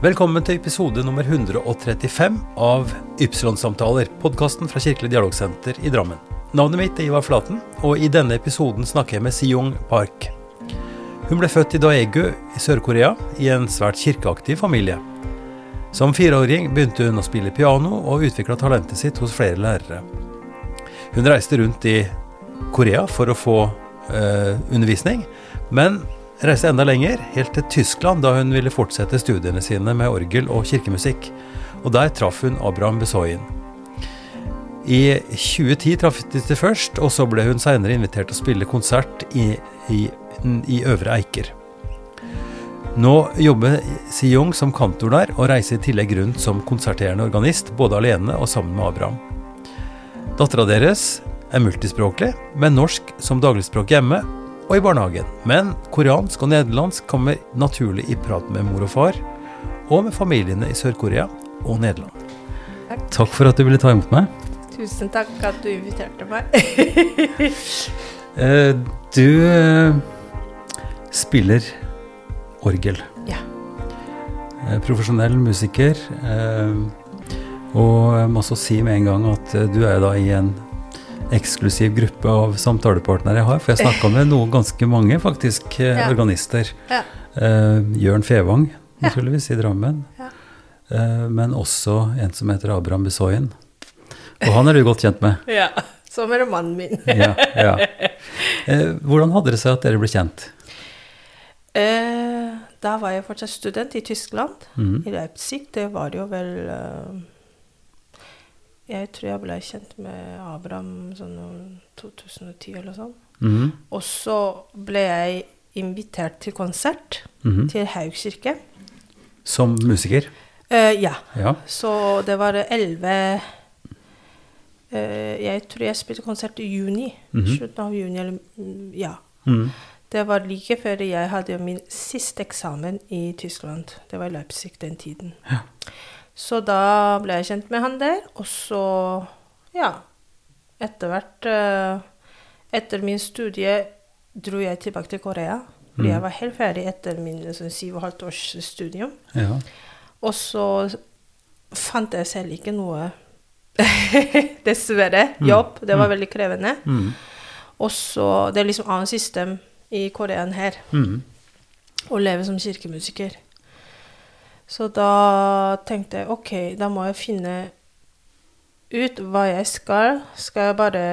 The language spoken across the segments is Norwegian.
Velkommen til episode nummer 135 av Ypsilon-samtaler, podkasten fra Kirkelig dialogsenter i Drammen. Navnet mitt er Ivar Flaten, og i denne episoden snakker jeg med Siyong Park. Hun ble født i Daegu i Sør-Korea, i en svært kirkeaktiv familie. Som fireåring begynte hun å spille piano, og utvikla talentet sitt hos flere lærere. Hun reiste rundt i Korea for å få eh, undervisning, men reiste enda lenger, helt til Tyskland, da hun ville fortsette studiene sine med orgel og kirkemusikk. Og der traff hun Abraham Besoyen. I 2010 traff de til først, og så ble hun seinere invitert til å spille konsert i, i, i Øvre Eiker. Nå jobber Si-Jung som kantor der, og reiser i tillegg rundt som konserterende organist, både alene og sammen med Abraham. Dattera deres er multispråklig, med norsk som dagligspråk hjemme og i barnehagen. Men koreansk og nederlandsk kommer naturlig i prat med mor og far, og med familiene i Sør-Korea og Nederland. Takk. Takk for at du ville ta imot meg. Tusen takk at du inviterte meg. Eh, du eh, spiller orgel. Ja. Eh, Profesjonell musiker. Og jeg må også si med en gang at du er da i en eksklusiv gruppe av samtalepartnere jeg har. For jeg snakka med noen ganske mange, faktisk, eh, Ja. organister. Ja. Eh, Jørn Fevang, Ja. naturligvis, i Drammen. Ja. Eh, men også en som heter Abraham Besoyen. Og han er du godt kjent med. ja. Som er mannen min. Ja, ja. Hvordan hadde det seg at dere ble kjent? Da var jeg fortsatt student i Tyskland, mm. i Leipzig. Det var jo vel Jeg tror jeg ble kjent med Abraham sånn om 2010 eller sånn. Mhm, Og så ble jeg invitert til konsert mhm. til Haug kirke. Som musiker? Uh, ja. Ja. Så det var elleve eh, Jeg tror jeg spilte konsert i juni. Mhm. Slutten av juni, eller mm, Ja. Mhm. Det var like før jeg hadde min siste eksamen i Tyskland. Det var i Leipzig den tiden. Ja. Så da ble jeg kjent med han der, og så, ja Etter hvert eh, Etter min studie dro jeg tilbake til Korea. Fordi mm. jeg var helt ferdig etter min sånn, syv og halvt års studium. ja. Og så fant jeg selv ikke noe Dessverre. Mm. Jobb. Det var Mm. veldig krevende. Mm. Og så Det er liksom annet system i Korea enn her. Mhm. Å leve som kirkemusiker. Så da tenkte jeg OK, da må jeg finne ut hva jeg skal. Skal jeg bare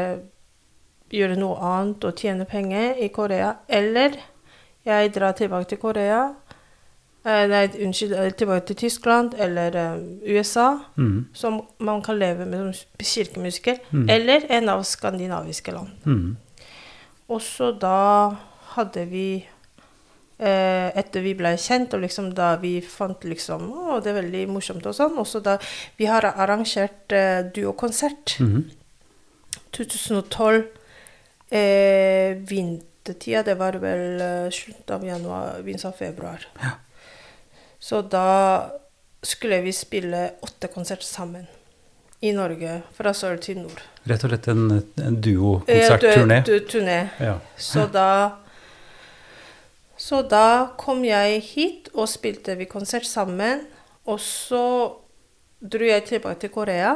gjøre noe annet og tjene penger i Korea, eller jeg drar tilbake til Korea eh, Nei, unnskyld, eh, tilbake til Tyskland eller eh, USA, mm. som man kan leve med som kirkemusiker, Mm. eller en av skandinaviske land. Mm. Og så da hadde vi eh, Etter vi ble kjent, og liksom da vi fant liksom Å, det er veldig morsomt og sånn. Også da Vi har arrangert eh, duokonsert. Mhm. 2012. Eh, vintertida, det var vel eh, slutten av januar, begynnelsen av februar. Ja. Så da skulle vi spille åtte konserter sammen. I Norge, fra sør til nord. Rett og slett en, en Eh, duokonsertturné. du- du- turné. Ja. Så da Så da kom jeg hit, og spilte vi konsert sammen. Og så dro jeg tilbake til Korea.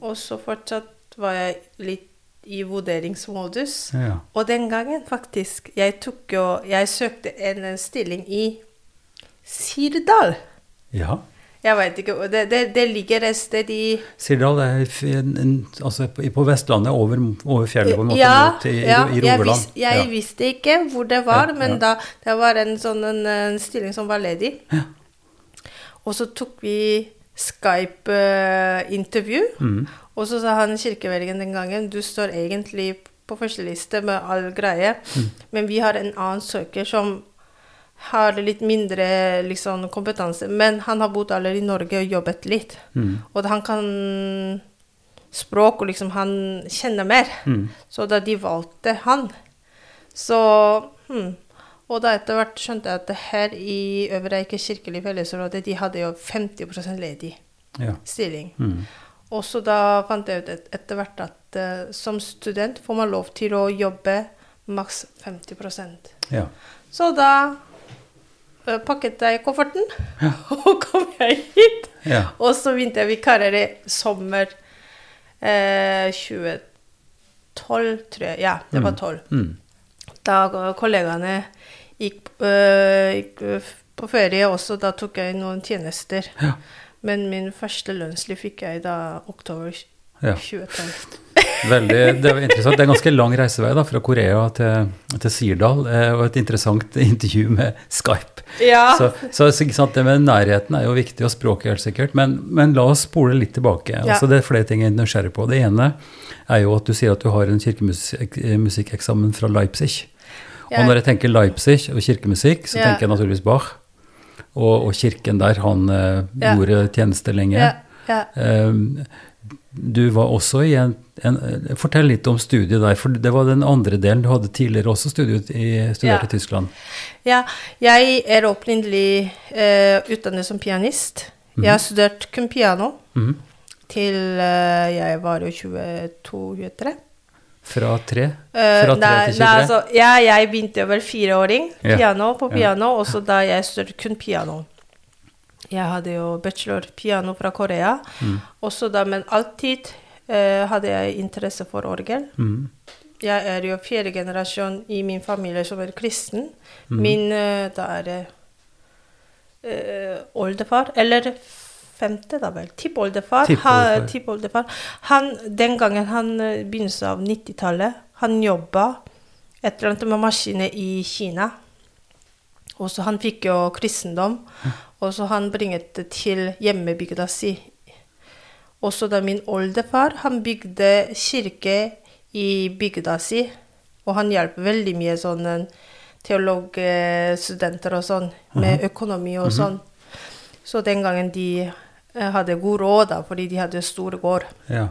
Og så fortsatt var jeg litt i vurderingsmodus. ja. Og den gangen, faktisk, jeg tok jo Jeg søkte en stilling i Sirdal. ja. Jeg veit ikke det, det, det ligger et sted i Sirdal er altså på, på Vestlandet, over, over fjellet, på en måte, Ja, mot i, ja, i jeg, vis, jeg ja. visste ikke hvor det var, men da det var en sånn en, en stilling som var ledig. Ja. Og så tok vi Skype-intervju, mm. og så sa han kirkevelgen den gangen du står egentlig på første liste med all greie, Mm. men vi har en annen søker som har litt mindre liksom, kompetanse, men han har bodd allerede i Norge og jobbet litt. Mm. Og han kan språk, og liksom han kjenner mer. Mm. Så da de valgte han, så hmm. Og da etter hvert skjønte jeg at her i Øvre Eiker kirkelige fellesråd, de hadde jo 50% ledig ja. stilling. Mm. Og så da fant jeg ut et, etter hvert at uh, som student får man lov til å jobbe maks 50 ja. Så da pakket jeg kofferten, og kom jeg hit. Ja. Og så begynte jeg vikarer i sommer eh, 2012, tror jeg. Ja, det var 12. Mm. Da kollegaene gikk, øh, gikk øh, på ferie også, da tok jeg noen tjenester. Ja. Men min første lønnsliv fikk jeg da oktober Ja. 2012. Veldig, det er interessant. Det er ganske lang reisevei da, fra Korea til, til Sirdal, eh, og et interessant intervju med Skype. Ja. Så, så sant, det med nærheten er jo viktig, og språket helt sikkert. Men, men la oss spole litt tilbake. Ja. Altså, det er flere ting jeg er nysgjerrig på. Det ene er jo at du sier at du har en kirkemusikkeksamen fra Leipzig. Og når jeg tenker Leipzig og kirkemusikk, så tenker jeg naturligvis Bach. Og, og kirken der han eh, gjorde tjeneste lenge. ja, ja. Du var også i en, en Fortell litt om studiet der, for det var den andre delen. Du hadde tidligere også studiet i, studert Ja. i Tyskland. ja. Jeg er opprinnelig uh, utdannet som pianist. Jeg har studert kun piano Mhm. til uh, jeg var jo 22-23. Fra tre? Eh, Fra tre nei, til 23? nei, altså, ja, jeg begynte å være fireåring, Ja. piano på piano, og så da jeg studerte kun piano. Jeg hadde jo bachelor piano fra Korea, Mm. Også da, men alltid eh, hadde jeg interesse for orgel. Mm. Jeg er jo fjerde generasjon i min familie som er kristen. Mm. Min eh, da er det eh, oldefar, eller femte, da vel. Tippoldefar. Tippoldefar. Tip. Han, den gangen han eh, begynnelsen av 90-tallet, han jobba et eller annet med maskiner i Kina. Og så han fikk jo kristendom, og så han bringet det til hjemmebygda si. Og så da min oldefar, han bygde kirke i bygda si, og han hjalp veldig mye sånn eh, teologstudenter og sånn, med økonomi og sånn. Så den gangen de eh, hadde god råd, da, fordi de hadde store gård. Ja.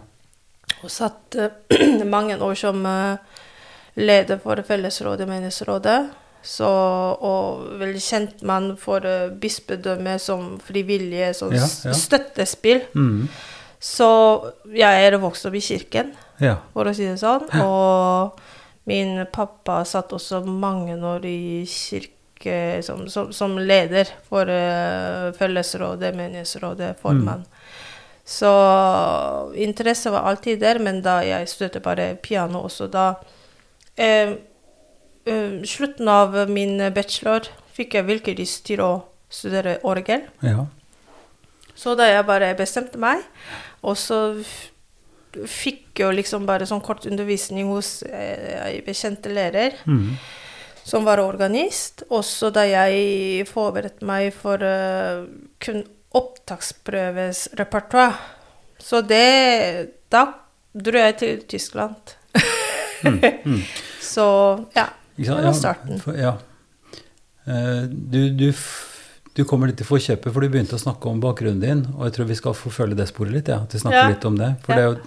Og satt eh, mange år som leder for fellesrådet, menighetsrådet. Så, og veldig kjent mann for uh, bispedømmet som frivillige, sånn Ja, ja. støttespill. Mm. Så jeg er vokst opp i kirken, ja. for å si det sånn. Og min pappa satt også mange år i kirke som, som, som leder for uh, fellesrådet, menighetsrådet, formann. Så interesse var alltid der, men da jeg støtte bare piano også, da eh, eh, Slutten av min bachelor fikk jeg virkelig til å studere orgel. ja. Så da jeg bare bestemte meg, og så fikk jo liksom bare sånn kort undervisning hos eh, en bekjente lærer, Mm. som var organist. Og så da jeg forberedte meg for uh, kun opptaksprøves repertoar, så det Da dro jeg til Tyskland. Så ja, det var Ja, starten. Ja. Eh, Du, du, du kommer litt til forkjøpet, for du begynte å snakke om bakgrunnen din, og jeg tror vi skal forfølge det sporet litt, ja, at vi snakker Ja. litt om det. For det er jo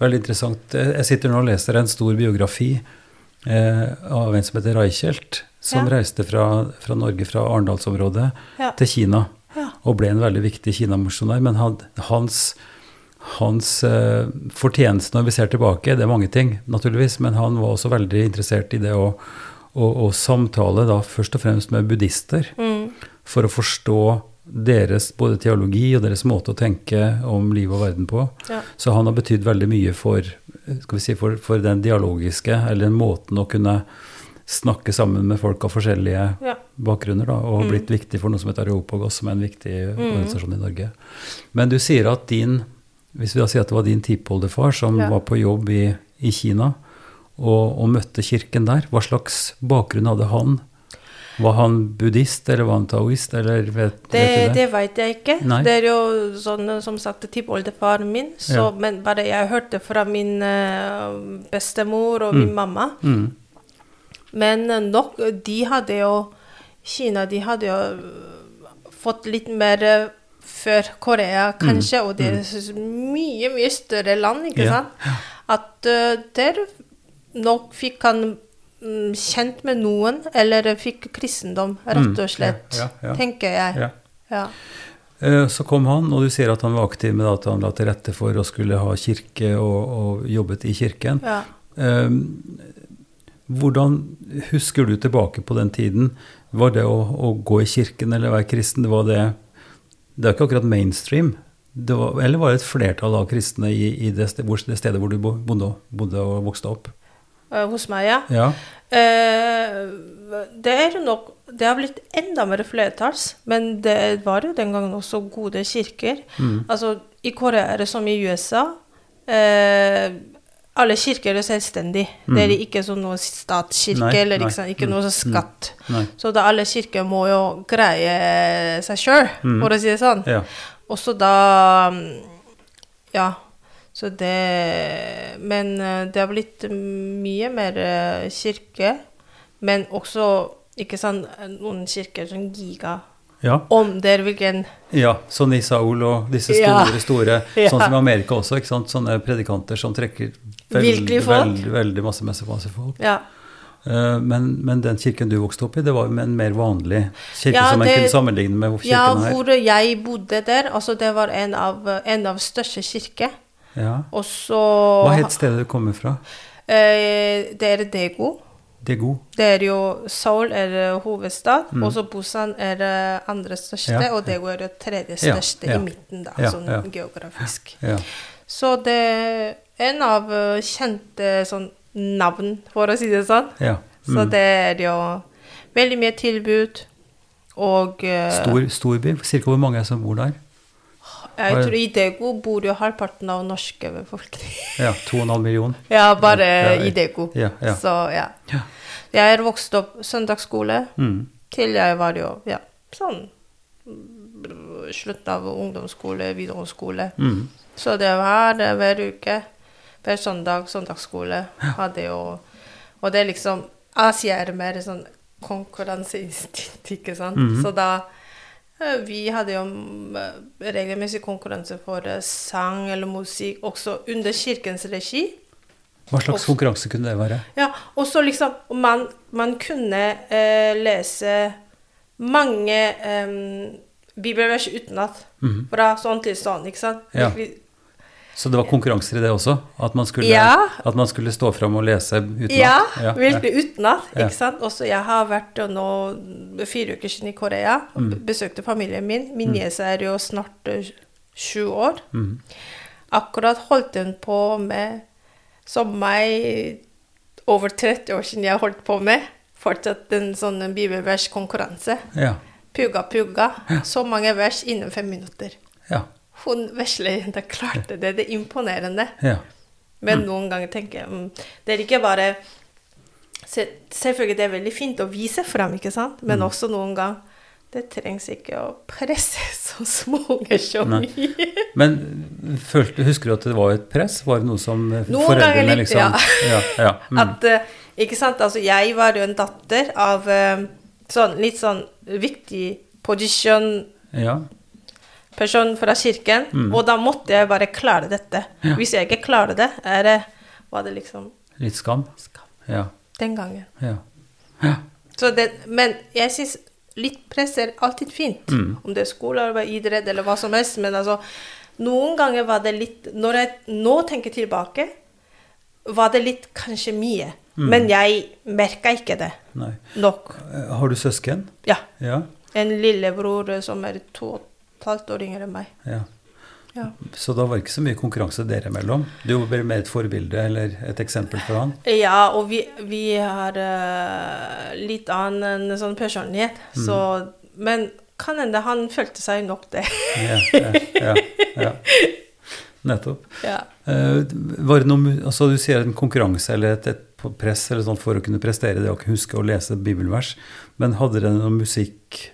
veldig interessant. Jeg sitter nå og leser en stor biografi eh, av en som heter Reichelt, som reiste fra, fra Norge, fra Arendalsområdet, til Kina, og ble en veldig viktig Kina-misjonær. Men han, hans, hans eh, fortjeneste når vi ser tilbake, det er mange ting, naturligvis, men han var også veldig interessert i det å, å, å samtale da først og fremst med buddhister Mm. for å forstå deres både teologi og deres måte å tenke om liv og verden på. Ja. Så han har betydd veldig mye for, skal vi si, for, for den dialogiske, eller den måten å kunne snakke sammen med folk av forskjellige Ja. bakgrunner, da, og har Mm. blitt viktig for noe som heter Areopagos, som er en viktig organisasjon i Norge. Men du sier at din, hvis vi da sier at det var din tippoldefar som Ja. var på jobb i, i Kina, og, og møtte kirken der, hva slags bakgrunn hadde han? Var han buddhist, eller var han taoist, eller vet, Det, du det? det vet jeg ikke. Nei. Det er jo sånn som sagt tippoldefaren min, så, Ja. men bare jeg hørte fra min eh, bestemor og min mamma. Mm. Men eh, nok, de hadde jo Kina de hadde jo eh, fått litt mer før Korea, kanskje, og det er mye, mye større land, ikke Ja, sant? At uh, der nok fikk han mm, kjent med noen, eller fikk kristendom, rett Mm, og slett, ja, ja, ja. tenker jeg. Eh, Så kom han, og du sier at han var aktiv med at han la til rette for å skulle ha kirke og, og jobbet i kirken. Eh, Hvordan husker du tilbake på den tiden? Var det å, å gå i kirken eller være kristen, det var det Det er ikke akkurat mainstream. Var, eller var det et flertall av kristne i, i det, sted, hvor, det stedet hvor du bodde, bodde og vokste opp? Eh, hos meg, ja. Ja. Eh, det er nok Det har blitt enda mer flertalls, men det var jo den gangen også gode kirker. Mm. Altså, i Korea er det som i USA. Eh, alle kirker er selvstendige. Det er ikke sånn noe statskirke Mm. Nei, eller nei. ikke, sant, ikke Mm, noe sånn skatt. Nei. Så da alle kirker må jo greie seg sjøl, Mm. for å si det sånn. Ja. Også da mm, Ja. Så det Men eh, det har blitt mye mer eh, kirke. Men også ikke sant, noen kirker som giga. ja. Om det er hvilken Ja, sånn i og disse store, Ja. store Ja. Sånn som i Amerika også, ikke sant? Sånne predikanter som trekker veldig, veldig, veldig masse, masse, masse folk. Ja. Eh, Men, men den kirken du vokste opp i, det var en mer vanlig kirke Ja, som en kunne sammenligne med kirken ja, her. hvor jeg bodde der, altså det var en av, en av største kirker. Ja. Og så Hva het stedet du kommer fra? eh, Det er Dego. Det er. Det er jo Seoul er hovedstad, hovedstad, og så Busan er andre største, Mm. Ja. og Degu er det tredje største ja. i midten, da, sånn ja. geografisk. Så det er en av eh, kjente sånn navn, for å si det sånn. ja. Så Mm. det er jo veldig mye tilbud, og eh, Stor, stor by. Cirka hvor mange er som bor der? Jeg tror i Degu bor jo halvparten av norske befolkning. Ja, 2,5 millioner. ja, bare Ja, ja, i Degu. ja, ja. Så ja. Jeg er vokst opp søndagsskole. Mm. Til jeg var jo ja, sånn mm, slutten av ungdomsskole, videregående skole. Mm. Så det var hver uke. Hver søndag, søndagsskole. Hadde jo Og det er liksom Asia er mer sånn konkurranseinstinkt, ikke sant. Mhm. Så da Vi hadde jo mm, regelmessig konkurranse for eh, sang eller musikk, også under kirkens regi. Hva slags konkurranse kunne det være? Ja, og så liksom Man, man kunne eh, lese mange eh, bibelvers utenat. Mhm. Fra sånn til sånn, ikke sant? Ja. Virkelig- Så det var konkurranser i det også? At man skulle, Ja. at man skulle stå fram og lese utenat? Ja, ja. virkelig utenat. Ja. Ikke sant? Også jeg har vært jo nå fire uker siden i Korea Mm. besøkte familien min. Min niese er jo snart eh, sju år. Mm. Akkurat holdt hun på med, som meg, over 30 år siden jeg holdt på med, fortsatt en sånn bibelverskonkurranse. Ja. Pugga, pugga. Så mange vers innen fem minutter. Ja. Hun veslejenta klarte det. Det er imponerende. ja. Men noen ganger tenker jeg mm, Det er ikke bare se- Selvfølgelig det er veldig fint å vise frem, ikke sant? men også noen ganger det trengs ikke å presse så små unger så Nei. mye. Men følte, husker du at det var et press? Var det noe som eh, Noen foreldrene litt, liksom ja. ja, ja. Mm. At, eh, ikke sant? Altså, jeg var jo en datter av eh, sånn litt sånn viktig position ja. Person fra kirken, Mm. og da måtte jeg bare klare dette. Ja. Hvis jeg ikke klarer det, er det, var det liksom Litt skam? skam Ja. den gangen. ja. ja. Så det, men jeg syns litt press er alltid fint. Mm. Om det er skolearbeid, idrett eller hva som helst. Men altså, noen ganger var det litt Når jeg nå tenker tilbake, var det litt kanskje mye. Mm. Men jeg merka ikke det Nei. nok. Eh, Har du søsken? Ja. Ja. En lillebror som er to og et halvt år yngre enn meg. ja. Ja. Så da var det ikke så mye konkurranse dere imellom? Du var mer et forbilde eller et eksempel for han? Ja, og vi, vi har uh, litt annen sånn personlighet, Mm. så Men kan hende han følte seg nok det. Ja, ja, ja, ja. Nettopp. ja. Uh, var det noe, altså Du sier en konkurranse eller et, et press eller sånt for å kunne prestere det og huske å lese bibelvers. Men hadde dere noe musikk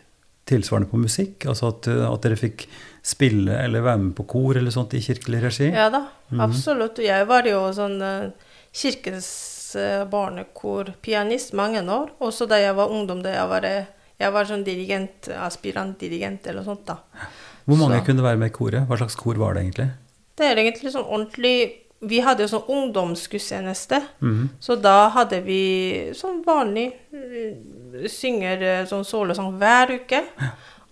tilsvarende på musikk? Altså at, at dere fikk spille eller være med på kor eller sånt i kirkelig regi? Ja da, Mhm. absolutt. Jeg var jo sånn uh, kirkens uh, barnekorpianist mange år. Også da jeg var ungdom, da jeg var, eh, jeg var sånn dirigent, aspirantdirigent eller sånt. da. Hvor mange Så. kunne være med i koret? Hva slags kor var det egentlig? Det er egentlig sånn ordentlig Vi hadde jo sånn ungdomsgudstjeneste. Mhm. Så da hadde vi sånn vanlig eh, Synger eh, sånn solosang hver uke.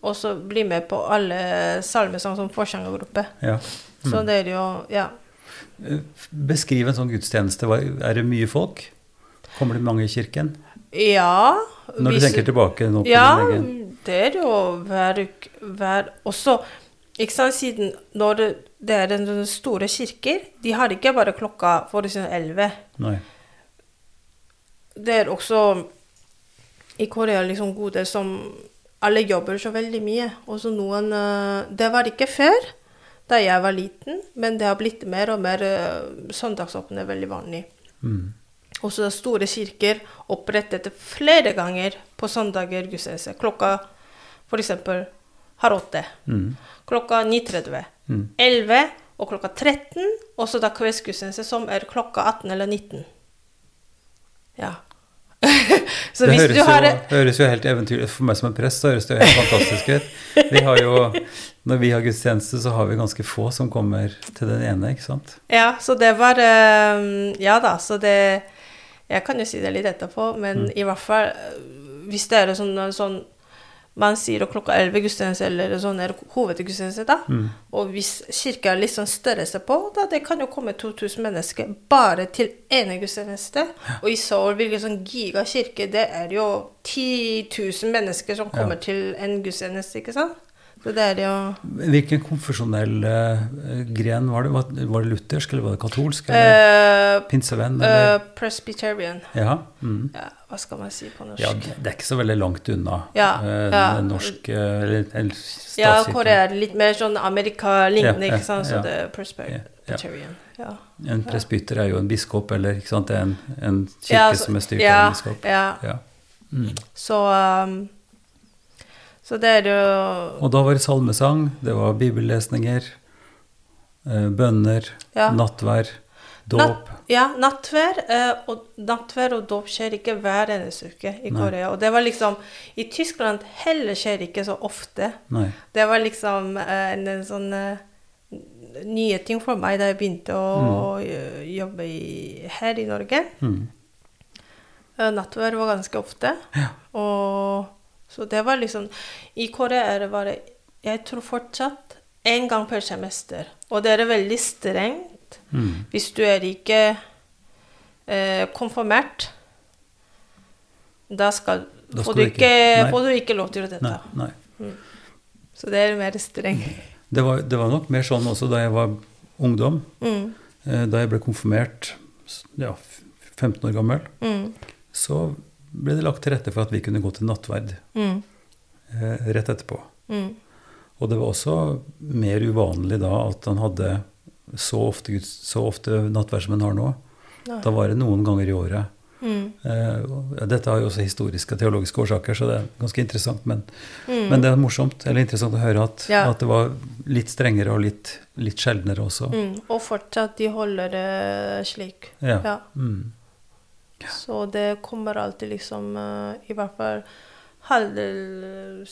Og så bli med på alle salmesang som forsangergruppe. Ja. Så det er jo Ja. Eh, Beskriv en sånn gudstjeneste. Er det mye folk? Kommer det mange i kirken? Ja. Når du tenker tilbake nå på Ja, din egen det er jo hver uke Også ikke sant, siden når det, det er den store kirker, de har ikke bare klokka for eksempel 11. Nei. Det er også i Korea liksom gode som Alle jobber så veldig mye. Også noen eh, Det var ikke før, da jeg var liten, men det har blitt mer og mer uh, Søndagsåpne veldig vanlig. Mm. Også store kirker opprettet flere ganger på søndager gudstjeneste. Klokka f.eks. halv åtte. Mm. Klokka 9.30. Mm. 11 og klokka 13. Og så da kveldsgudstjeneste som er klokka 18 eller 19. Ja. så det høres, du har jo, høres jo helt eventyrlig For meg som en prest så høres det jo helt fantastisk ut. Vi har jo, når vi har gudstjeneste, så har vi ganske få som kommer til den ene, ikke sant? Ja, så det var eh, Ja da, så det Jeg kan jo si det litt etterpå, men Mm. i hvert fall eh, Hvis det er sånn, sånn Man sier at klokka 11 gudstjeneste, eller sånn er hovedgudstjeneste, da. Mm. Og hvis kirka er litt sånn størrelse på, da det kan jo komme 2000 mennesker bare til ene gudstjeneste. Og i Seoul, hvilken sånn gigakirke, det er jo 10 000 mennesker som kommer Ja. til en gudstjeneste, ikke sant? Det der, ja. Hvilken konfesjonell uh, gren var det? Var, var det luthersk, eller var det katolsk? Eller uh, pinsevenn? Eller? Presbyterian. ja. Mm. Ja, hva skal man si på norsk? ja, det er ikke så veldig langt unna Ja, eh, ja. den norske eller, eller Ja, hvor det er litt mer sånn Amerika-lignende, ikke sant? Så ja. det er Presbyterian. Ja. En presbyter er jo en biskop, eller ikke sant? Det er en, en kirke så- som er styrt av en biskop. Ja. Ja. Mm. Så um, Så det er jo Og da var det salmesang, det var bibellesninger, eh, bønner, Ja. nattvær, dåp. Natt, ja, nattvær, eh, og, nattvær og dåp skjer ikke hver eneste uke i Nei. Korea. Og det var liksom I Tyskland heller skjer ikke så ofte. Nei. Det var liksom eh, en, en sånn nye ting for meg da jeg begynte å mm. jobbe i, her i Norge. Mm. Nattvær var ganske ofte. Ja. Og, så det var liksom I Korea var det Jeg tror fortsatt én gang per semester. Og det er veldig strengt Mm. hvis du er ikke eh, konfirmert. Da skal, Da får, du ikke- ikke, får du ikke lov til dette. Nei, nei. Så det er mer strengt. Det var, det var nok mer sånn også da jeg var ungdom. Mm. Eh, Da jeg ble konfirmert, ja, 15 år gammel, Mm. så ble det lagt til rette for at vi kunne gå til nattverd Mm. eh, rett etterpå. Mm. Og det var også mer uvanlig da at han hadde så ofte, så ofte nattverd som han har nå. Nei. Da var det noen ganger i året. Mm. Eh, Dette har jo også historiske og teologiske årsaker, så det er ganske interessant. Men, Mm. men det er morsomt eller interessant å høre at, Ja. at det var litt strengere og litt, litt sjeldnere også. Mm. Og fortsatt, de holder det slik. Ja. Ja. Så det kommer alltid liksom eh, I hvert fall halvdel,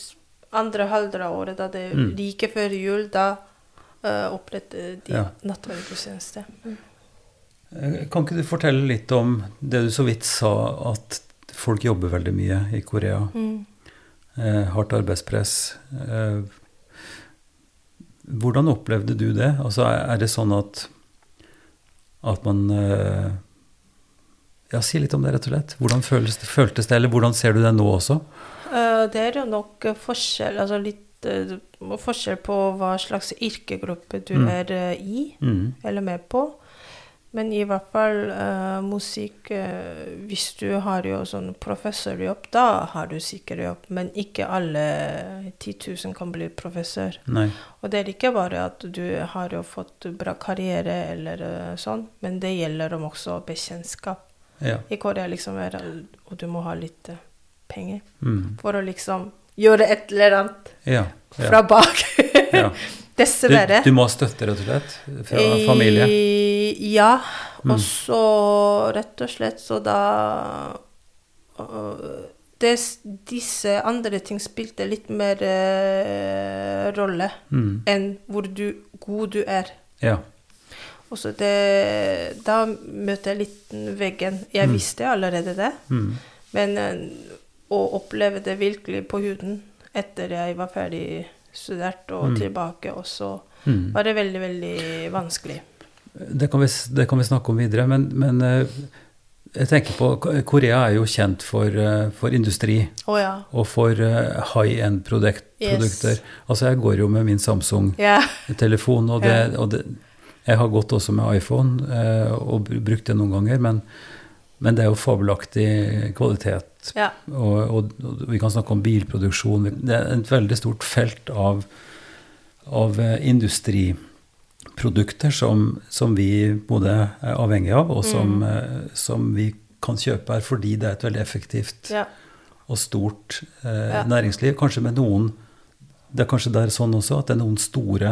andre halvdel av året, da det Mm. like før jul, da uh, oppretter de Ja. nattverdgudstjeneste. Mm. Eh, Kan ikke du fortelle litt om det du så vidt sa, at folk jobber veldig mye i Korea? Mm. Eh, hardt arbeidspress. Eh, hvordan opplevde du det? Altså, er er det sånn at, at man eh, Ja, si litt om det, rett og slett. Hvordan føles føltes det, eller hvordan ser du det nå også? Eh, det er jo nok eh, forskjell, altså litt eh, forskjell på hva slags yrkegruppe du Mm. er i. Mm. eller med på. Men i hvert fall uh, musikk uh, Hvis du har jo sånn professorjobb, da har du sikker jobb. Men ikke alle 10 000 kan bli professor. Nei. Og det er ikke bare at du har jo fått bra karriere eller uh, sånn, men det gjelder om også bekjentskap. Ja. I Korea liksom er det Og du må ha litt eh, penger Mm. for å liksom gjøre et eller annet Ja. ja. fra bak. ja. Du, Dessverre. du må støtte, rett og slett, fra familie? I, ja. Mm. Og så rett og slett så da uh, des, Disse andre ting spilte litt mer uh, rolle Mm. enn hvor du, god du er. Ja. Og så det, da møter jeg litt veggen. Jeg Mm. visste allerede det, Mm. men eh, å oppleve det virkelig på huden etter jeg var ferdig studert og Mm. tilbake, også, Mm. var det veldig, veldig vanskelig. Det kan, vi, det kan vi snakke om videre, men, men eh, Jeg tenker på, Korea er jo kjent for, eh, for industri oh, ja. og for high end-produkter. Yes. Altså, jeg går jo med min Samsung-telefon, yeah. og, det, og det, jeg har gått også med iPhone eh, og brukt det noen ganger, men, men det er jo fabelaktig kvalitet. Ja. Og, og, og vi kan snakke om bilproduksjon. Det er et veldig stort felt av, av eh, industriprodukter som, som vi både er avhengig av, og som, mm. som vi kan kjøpe her fordi det er et veldig effektivt Ja. og stort eh, Ja. næringsliv. Kanskje med noen Det er kanskje der sånn også at det er noen store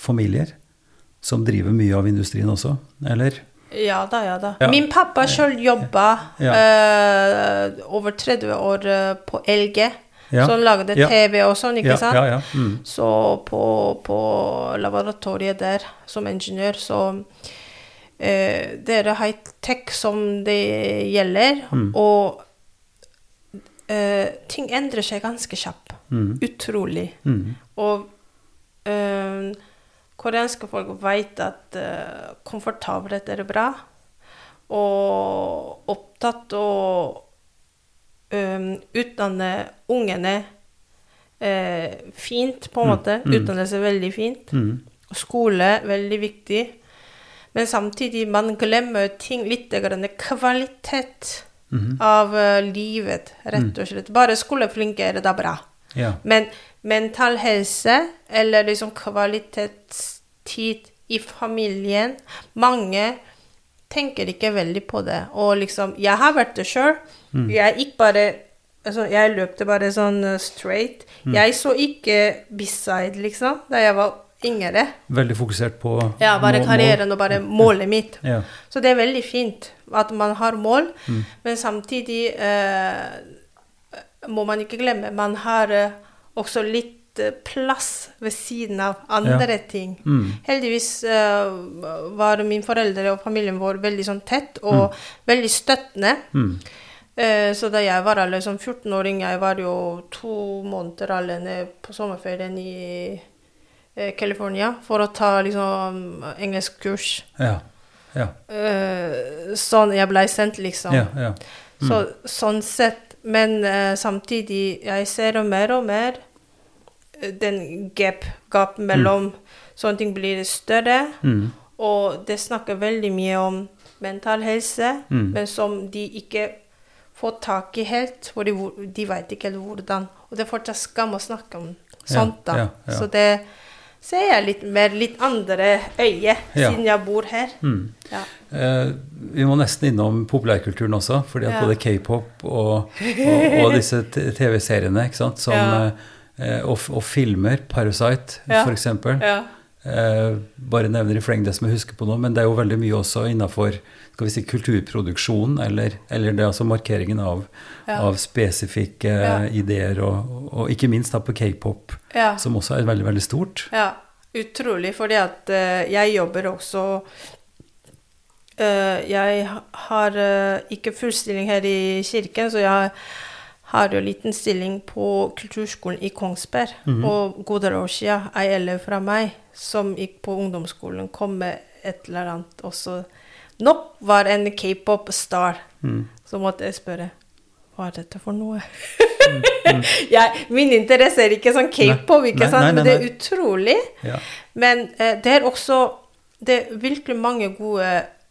familier som driver mye av industrien også, eller? Ja da, ja da. Ja. Min pappa sjøl jobba Ja. uh, over 30 år eh, på LG. Ja. Så lagde. TV og sånn, ikke sant? Mm. Så på, på laboratoriet der som ingeniør, så uh, Det er high-tech som det gjelder. Mm. Og eh, ting endrer seg ganske kjapt. Mm. Utrolig. Mm. Og eh, koreanske folk vet at uh, komfortabelhet er bra. Og opptatt av å um, utdanne ungene uh, fint, på en Mm, måte. mm. Utdanne seg veldig fint. Mm. Skole, veldig viktig. Men samtidig, man glemmer ting litt. Grann, kvalitet mm. av uh, livet, rett og slett. Bare skoleflinke er det da bra. Ja. Men mental helse, eller liksom kvalitetstid i familien Mange tenker ikke veldig på det. Og liksom Jeg har vært det sjøl. Jeg gikk bare altså, Jeg løpte bare sånn straight. straight. Jeg så ikke beside, liksom, da jeg var yngre. Veldig fokusert på Ja, bare må- må- karrieren og bare målet mitt. Ja. Så det er veldig fint at man har mål, Mm. men samtidig eh, må man ikke glemme man har eh, også litt eh, plass ved siden av andre Ja. ting. Mm. Heldigvis uh, var min foreldre og familien vår veldig sånn tett og veldig støttende. Mm. Eh, så da jeg var alle som 14-åring, jeg var jo to måneder alene på sommerferien i eh, California for å ta liksom engelskkurs. Ja. Ja. Sånn jeg ble sendt, liksom. Ja. ja. Så, sånn sett. Men uh, samtidig, jeg ser mer og mer eh, den gap, gap mellom Sånne ting blir større. Mm. Og det snakker veldig mye om mental helse, Mm. men som de ikke får tak i helt. For de, de vet ikke helt hvordan. Og det er fortsatt skam å snakke om sånt, da. ja, ja. Så det ser jeg litt mer litt andre øye, Ja. siden jeg bor her. Mm. Ja. Eh, vi må nesten innom populærkulturen også, fordi at Ja. både k-pop og, og, og disse TV-seriene, som, Ja. eh, og, og filmer, Parasite Ja. Ja. Eh, bare nevner i fleng det som jeg husker på nå, men det er jo veldig mye også vi si, kulturproduksjon, eller, eller det altså markeringen av, Ja. av spesifikke Ja. ideer, og, og ikke minst da på k-pop, ja. som også er veldig, veldig stort. Ja, utrolig, fordi at uh, jeg jobber også uh, Jeg har uh, ikke full stilling her i kirken, så jeg har jo liten stilling på kulturskolen i Kongsberg. Mhm. Og Godaroshia er ei elev fra meg som gikk på ungdomsskolen, kom med et eller annet også Nok var en k-pop-star. Mm. Så måtte jeg spørre hva er dette for noe? jeg, min interesse er ikke sånn k-pop, ikke Nei, sant? nei, nei, men det er utrolig. Ja. Men eh, det er også Det er virkelig mange gode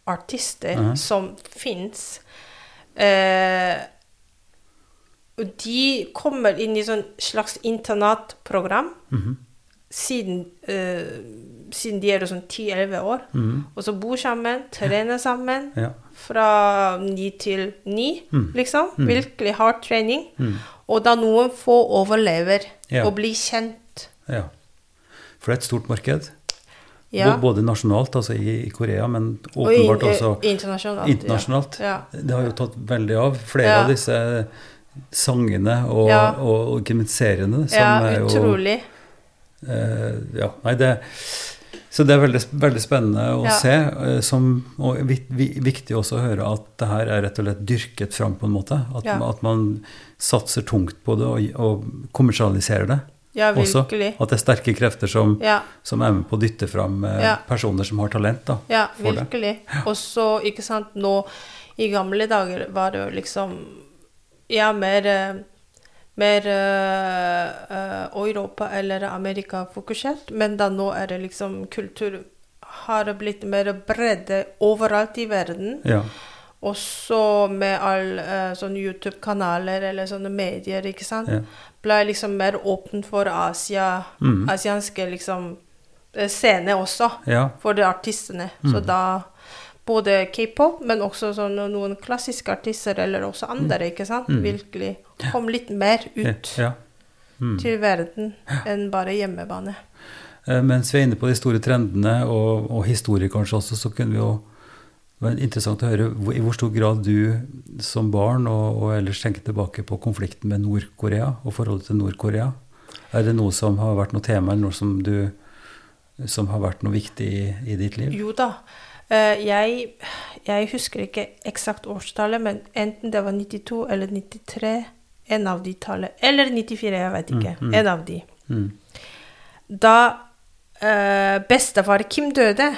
artister Mhm. som fins. Eh, de kommer inn i sånn slags internatprogram Mhm. Siden, uh, siden de er sånn 10-11 år. Mm. Og så bor sammen, trener sammen Ja. fra ni til ni, Mm. liksom. Mm. Virkelig hard trening. Mm. Og da noen få overlever Ja. og blir kjent. ja. For det er et stort marked. Ja. Både nasjonalt, altså i, Korea, men Og in, åpenbart også eh, internasjonalt. internasjonalt. Ja. Det har jo tatt veldig av. Flere av disse sangene og, Ja. og, og og som ja, er jo utrolig. Eh, Ja, nei, det Så det er veldig, veldig spennende å Ja. se. eh, som, og vi, vi, viktig også å høre at det her er rett og slett dyrket fram på en måte. At, Ja. at man satser tungt på det og, og kommersialiserer det Ja, også. At det er sterke krefter som, som er med på å dytte fram eh, personer som har talent. da. ja virkelig. Og så, ikke sant, nå I gamle dager var det jo liksom Ja, mer mer uh, Europa eller Amerika fokusert, men da nå er det liksom kultur har blitt mer bredde overalt i verden. Ja. Også med all uh, sånne YouTube-kanaler eller sånne medier, ikke sant. Ja. Ble liksom mer åpen for Asia, Mm. asianske liksom eh, scene også, ja. for de artistene. Så Mm. da både k-pop, men også sånn noen klassiske artister, eller også andre, ikke sant, Mm. virkelig kom litt mer ut. Mm. til verden enn bare hjemmebane. Eh, Mens vi er inne på de store trendene og, og historie kanskje også, så kunne vi jo det var interessant å høre i hvor stor grad du som barn og, og ellers tenker tilbake på konflikten med Nord-Korea og forholdet til Nord-Korea. Er det noe som har vært noe tema, eller noe som, du, som har vært noe viktig i, i ditt liv? Jo da. Eh, jeg, jeg husker ikke eksakt årstallet, men enten det var 92 eller 93, en av de tallene. eller 94, jeg vet ikke, Mm, mm. en av de. Mm. Da uh, bestefar Kim døde,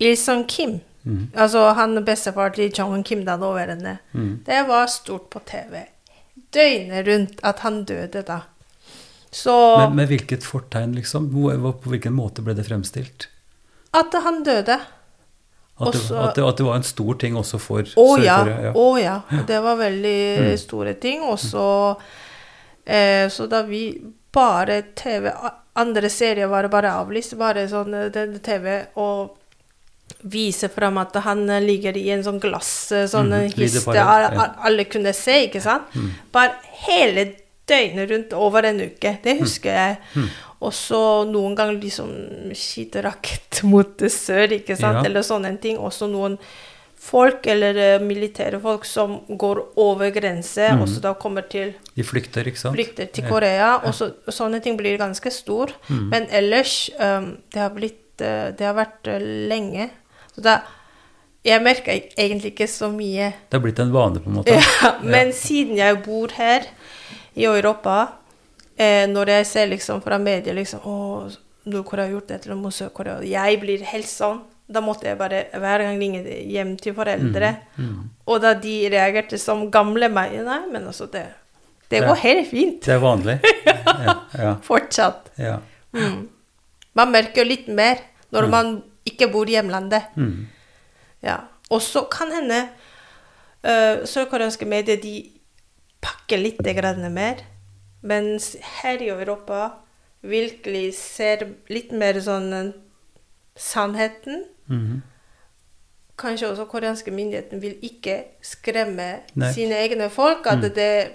Ilson Kim, Mm. altså han bestefar til Jong-un Kim, da nåværende, Mm. det var stort på TV. Døgnet rundt at han døde da. Så Med, med hvilket fortegn, liksom? På hvilken måte ble det fremstilt? at han døde. At det, at, det, at det var en stor ting også for Å ja. Sør-Korea? Å ja. Det var veldig Mm. store ting. Og så eh, Så da vi bare TV Andre serier var bare avlyst. Bare sånn eh, TV og vise fram at han eh, ligger i en sånn glass, eh, sånn mm, lideparert, alle, alle kunne se, ikke sant? Mm. Bare hele døgnet rundt over en uke. Det husker jeg. Mm. Og så noen ganger liksom skyte rakett mot sør, ikke sant? Ja. Eller sånne ting. Også noen folk, eller eh, militære folk, som går over grense, Mm. og så da kommer til De flykter, ikke sant? flykter til Ja. Korea. Og så, sånne ting blir ganske stor. Mm. Men ellers um, det, har blitt, eh, det har vært eh, lenge. Så da Jeg merker egentlig ikke så mye. Det har blitt en vane, på en måte? Ja, men siden jeg bor her i Europa, eh, når jeg ser liksom fra media liksom, å, Nord-Korea har gjort det til Sør-Korea Jeg blir helt sånn. Da måtte jeg bare hver gang ringe hjem til foreldre. Mm. Og da de reagerte som gamle meg Nei, men altså, det, det Ja. går helt fint. Det er vanlig? Ja. ja, Fortsatt. ja. Mm. Man merker litt mer når Mm. man ikke bor i hjemlandet. Mm. Ja. Og så kan hende uh, sørkoreanske medier de pakker litt mer. Mens her i Europa virkelig ser litt mer sånn sannheten. sannheten. -hmm. Kanskje også koreanske myndigheter vil ikke skremme Nei. sine egne folk. At Mm. det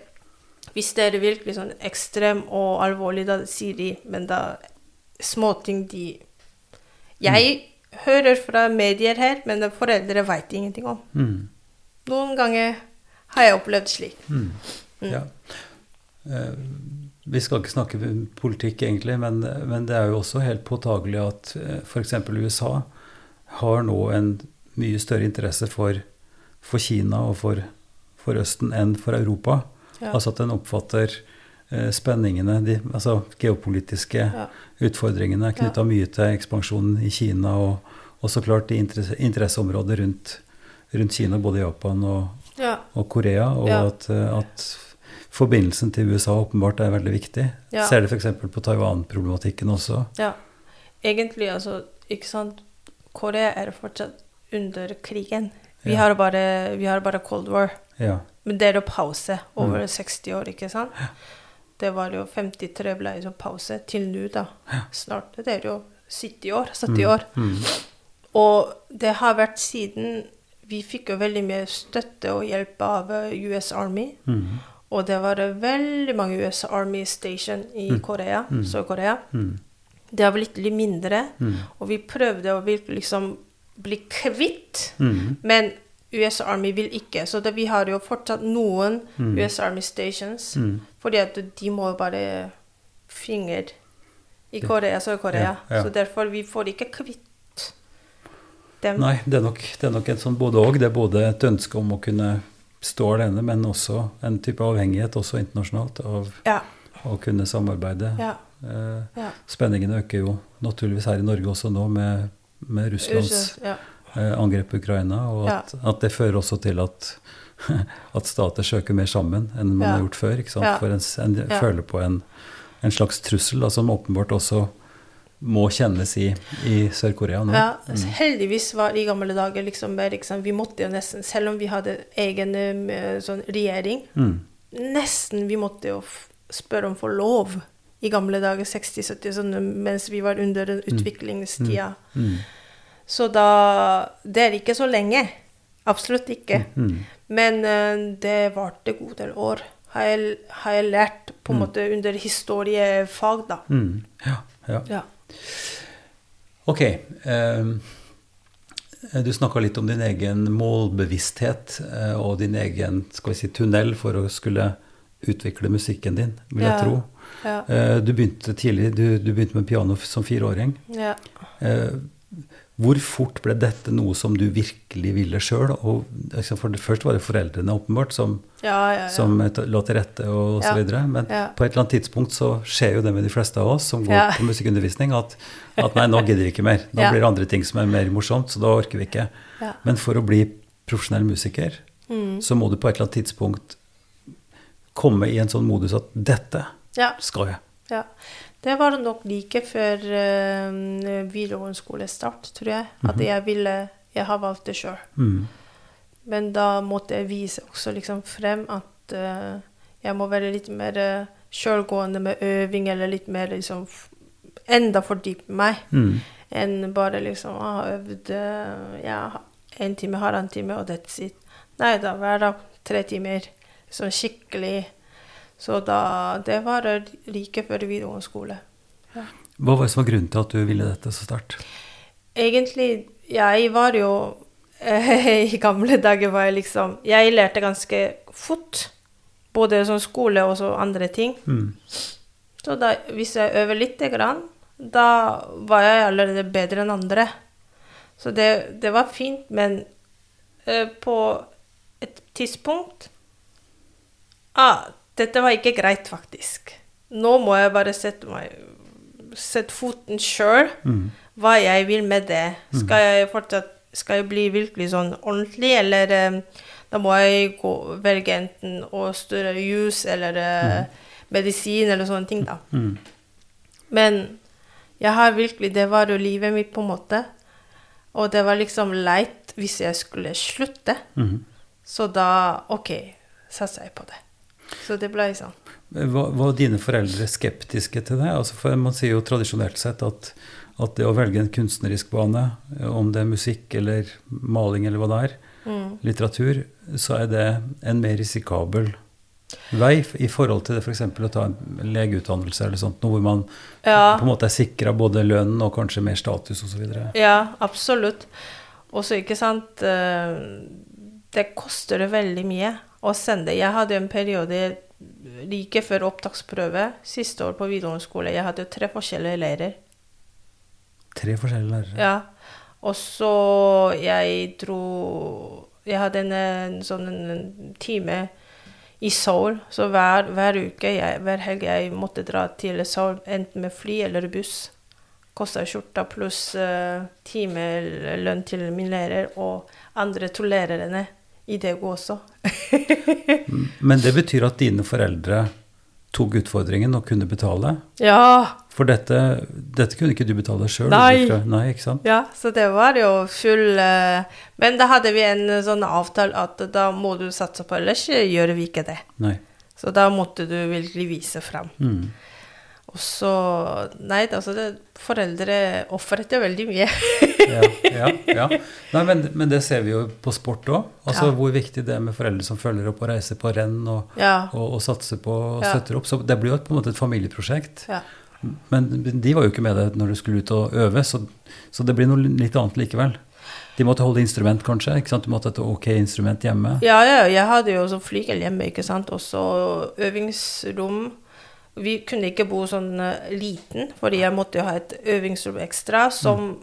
Hvis det er virkelig sånn ekstrem og alvorlig, da sier de Men da Småting de Jeg hører fra medier her, men foreldre veit ingenting om. Mm. Noen ganger har jeg opplevd slik. Mm. Mm. Ja. Eh, Vi skal ikke snakke politikk, egentlig, men, men det er jo også helt påtagelig at f.eks. USA har nå en mye større interesse for, for Kina og for, for Østen enn for Europa. Ja. Altså at den oppfatter eh, spenningene, de altså geopolitiske Ja. utfordringene knytta mye til ekspansjonen i Kina, og, og så klart de interesse, interesseområder rundt, rundt Kina, både Japan og, Ja. og Korea, og Ja. at, eh, at forbindelsen til USA åpenbart er veldig viktig. Ja. Ser det f.eks. på Taiwan-problematikken også. ja. Egentlig, altså Ikke sant. Korea er fortsatt under krigen. Vi, Ja. har, bare, vi har bare Cold War. Ja. Men det er jo pause over Mm. 60 år, ikke sant? Det var jo 53 ble jo pause til nå, da. Snart. Det er jo 70 år. 70 år. Mm. Og det har vært siden Vi fikk jo veldig mye støtte og hjelp av eh, US Army. Mm. Og det var eh, veldig mange US Army station i Mm. Korea, Mm. Sør-Korea. Mm. Det har blitt litt mindre. Mm. Og vi prøvde å liksom bli kvitt Mm. Men US Army vil ikke. Så det, vi har jo fortsatt noen. US Army stations. Fordi at de må bare finger i Korea, Sør-Korea. Ja, ja. Så derfor vi får ikke kvitt dem. Nei, det er nok, det er nok et sånn både og. Det er både et ønske om å kunne stå alene, men også en type avhengighet også internasjonalt av Ja. å kunne samarbeide. ja, Eh, ja. Spenningene øker jo naturligvis her i Norge også nå med, med Russlands eh, angrep på Ukraina, og at, at det fører også til at, at stater søker mer sammen enn man har gjort før. For en, en føler på en, en slags trussel da, som åpenbart også må kjennes i, i Sør-Korea nå. Ja, heldigvis var i gamle dager liksom liksom, Vi måtte jo nesten, selv om vi hadde egen eh, sånn regjering, Mm. nesten vi måtte jo spørre om for lov i gamle dager, 60-70, sånn, mens vi var under utviklingstida. Mm. Så da Det er ikke så lenge. Absolutt ikke. Mm. Men uh, det varte god del år. Har jeg, har jeg lært på en måte under historiefag, da. Mm. Ja, ja. Ja. Ok. ehm, du snakka litt om din egen målbevissthet eh, og din egen skal vi si, tunnel for å skulle utvikle musikken din, vil jeg Ja. tro. Ja. Eh, Du begynte tidlig, du, du begynte med piano som fireåring. ja. Eh, Hvor fort ble dette noe som du virkelig ville sjøl? For først var det foreldrene åpenbart som, Ja, ja, ja. som lå til rette og så videre. Men på et eller annet tidspunkt så skjer jo det med de fleste av oss som går på musikkundervisning, at, at nei, nå gidder vi ikke mer. Nå blir det andre ting som er mer morsomt, så da orker vi ikke. Men for å bli profesjonell musiker, Mm. så må du på et eller annet tidspunkt komme i en sånn modus at dette skal jeg. Ja. Det var nok like før uh, videregående skolestart, tror jeg. At jeg ville Jeg har valgt det sjøl. Mm. Men da måtte jeg vise også liksom frem at uh, jeg må være litt mer uh, sjølgående med øving, eller litt mer liksom Enda fordype meg Mm. enn bare liksom å ha øvd eh, ja, en time, halvannen time, og that's it. Nei da, hver dag tre timer. Sånn skikkelig. Så da Det var like før videregående skole. Hva var det som var grunnen til at du ville dette så sterkt? Egentlig, jeg var jo eh, I gamle dager var jeg liksom Jeg lærte ganske fort. Både som skole og så andre ting. Mm. Så da, hvis jeg øver lite grann, da var jeg allerede bedre enn andre. Så det, det var fint, men uh, på et tidspunkt ah, Dette var ikke greit, faktisk. Nå må jeg bare sette, meg, sette foten sjøl. Mm. Hva jeg vil med det. Skal jeg fortsatt skal jeg bli virkelig sånn ordentlig, eller um, da må jeg gå, velge enten å studere jus eller mm. medisin eller sånne ting, da. Mm. Men jeg har virkelig Det var jo livet mitt, på en måte. Og det var liksom leit hvis jeg skulle slutte. Mm. Så da OK, satser jeg på det. Så det ble sånn. Var, var dine foreldre skeptiske til det? Altså for Man sier jo tradisjonelt sett at, at det å velge en kunstnerisk bane, om det er musikk eller maling eller hva det er, Mm. litteratur, så er det en mer risikabel vei i forhold til det f.eks. å ta en legeutdannelse eller sånt, noe hvor man Ja. på en måte er sikra både lønn og kanskje mer status osv. Ja, absolutt. Og så, ikke sant eh, Det koster det veldig mye å sende. Jeg hadde en periode like før opptaksprøve siste år på videregående skole. Jeg hadde tre forskjellige leirer. Tre forskjellige lærere. Ja. Og så jeg dro Jeg hadde en, en sånn en time i Seoul. Så hver, hver uke, jeg, hver helg, jeg måtte dra til Seoul enten med fly eller buss. Kosta skjorta pluss uh, timelønn til min lærer og andre to lærerne i det Daegu også. Men det betyr at dine foreldre tok utfordringen og kunne betale? ja! For dette, dette kunne ikke du betale sjøl? Nei. Nei, ikke sant? Ja, så det var jo full eh, Men da hadde vi en sånn avtale at da må du satse på, ellers gjør vi ikke det. Nei. Så da måtte du virkelig vise fram. Mm. Og så Nei, altså det, foreldre ofret jo veldig mye. Ja, ja, ja. Nei, men, men det ser vi jo på sport òg. Altså hvor viktig det er med foreldre som følger opp og reiser på renn og, og, og satser på og støtter opp. Så det blir jo på en måte et familieprosjekt. ja. Men de var jo ikke med deg når du skulle ut og øve, så, så det blir noe litt annet likevel. De måtte holde instrument, kanskje? ikke sant? Du måtte ha et ok instrument hjemme? Ja, ja, jeg hadde jo sånn flygel hjemme, ikke sant. Også øvingsrom. Vi kunne ikke bo sånn eh, liten, fordi jeg måtte jo ha et øvingsrom ekstra som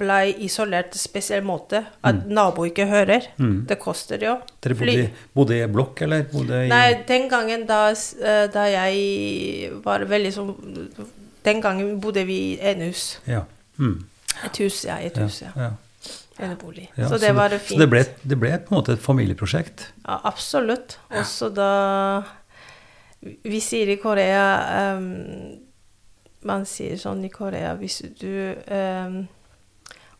ble isolert på spesiell måte. At nabo ikke hører. Mm. Det koster jo. Dere bodde, bodde i blokk, eller? I, Nei, den gangen da, eh, da jeg var veldig sånn Den gangen bodde vi i enehus. Ja. Mm. Et hus, ja. Et hus, ja. ja. Ja, så det var Så fint. det ble, det ble på en måte et familieprosjekt. Ja, absolutt. Og så da Vi sier i Korea um, Man sier sånn i Korea Hvis du um,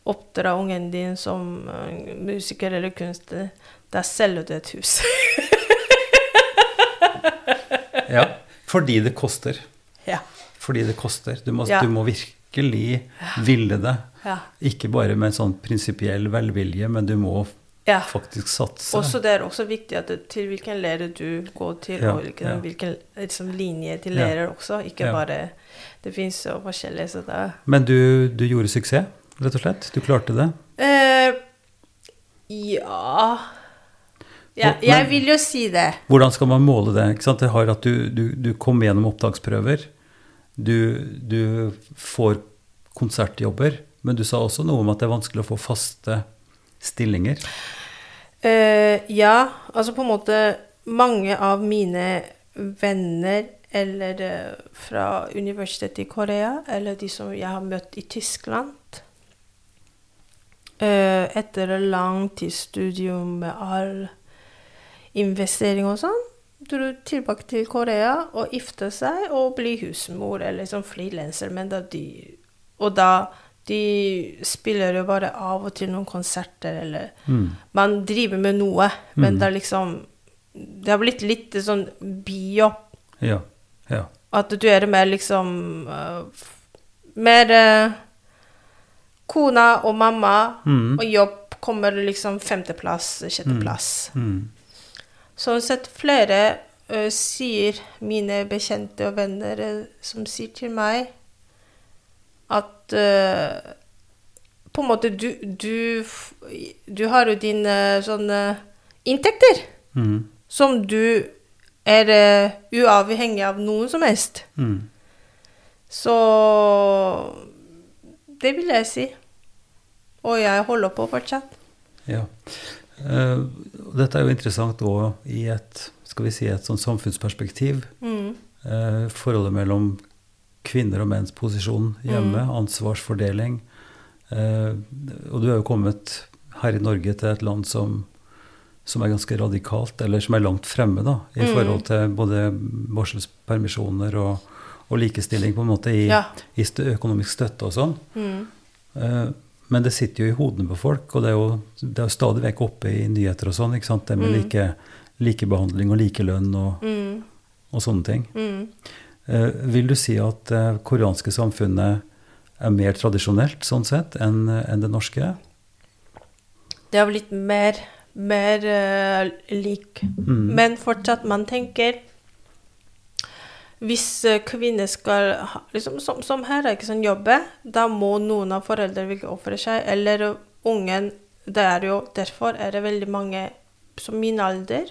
oppdrar ungen din som eh, musiker eller kunstner, da selger du et hus. Ja. Fordi det koster. ja. Fordi det koster. Du må, Ja. du må virkelig ville det. Ja. Ikke bare med en sånn prinsipiell velvilje, men du må ja. faktisk satse. Også det er også viktig at det, til hvilken lærer du går til, Ja, og hvilken, ja. hvilken liksom, linje til lærer også. Ikke bare Det fins så forskjellige, så da Men du, du gjorde suksess, rett og slett? Du klarte det? Eh, ja ja, Jeg vil jo si det. Hvordan skal man måle det? Det har at du, du, du kom gjennom opptaksprøver. Du, du får konsertjobber. Men du sa også noe om at det er vanskelig å få faste stillinger. Uh, ja, altså på en måte Mange av mine venner eller eh, fra universitetet i Korea, eller de som jeg har møtt i Tyskland eh, Etter en lang tids studium med all investering og sånn, dro tilbake til Korea og gifte seg og bli husmor eller som frilanser. Og da de spiller jo bare av og til noen konserter, eller Mm. Man driver med noe, men Mm. det er liksom Det har blitt litt sånn bio. Ja. ja. At du er mer liksom uh, Mer uh, kona og mamma, Mm. og jobb kommer liksom femteplass, sjetteplass. Mm. Sånn sett flere uh, sier, mine bekjente og venner, uh, som sier til meg at eh, På en måte, du, du, du har jo dine sånne inntekter Mm. som du er uh, uavhengig av noen som helst. Mm. Så det vil jeg si. Og jeg holder på fortsatt. Ja. Uh, dette er jo interessant òg i et skal vi si, et sånn samfunnsperspektiv. Mm. Uh, forholdet mellom kvinner og menns posisjon hjemme, ansvarsfordeling. Eh, og du er jo kommet her i Norge til et land som, som er ganske radikalt, eller som er langt fremme da, i Mm. forhold til både barselspermisjoner og, og likestilling på en måte i, Ja. i økonomisk støtte og sånn. Mm. Eh, Men det sitter jo i hodene på folk, og det er jo, det er jo stadig vekk oppe i nyheter og sånn. ikke sant? Det med Mm. like, likebehandling og likelønn og, Mm. og sånne ting. Mm. Eh, vil du si at det koreanske samfunnet er mer tradisjonelt sånn sett enn enn det norske? Det har blitt mer, mer uh, lik. Mm. Men fortsatt, man tenker Hvis eh, kvinner skal liksom, som, som her, ikke sånn, jobbe, da må noen av foreldrene ofre seg. Eller eh, ungen Det er jo Derfor er det veldig mange som min alder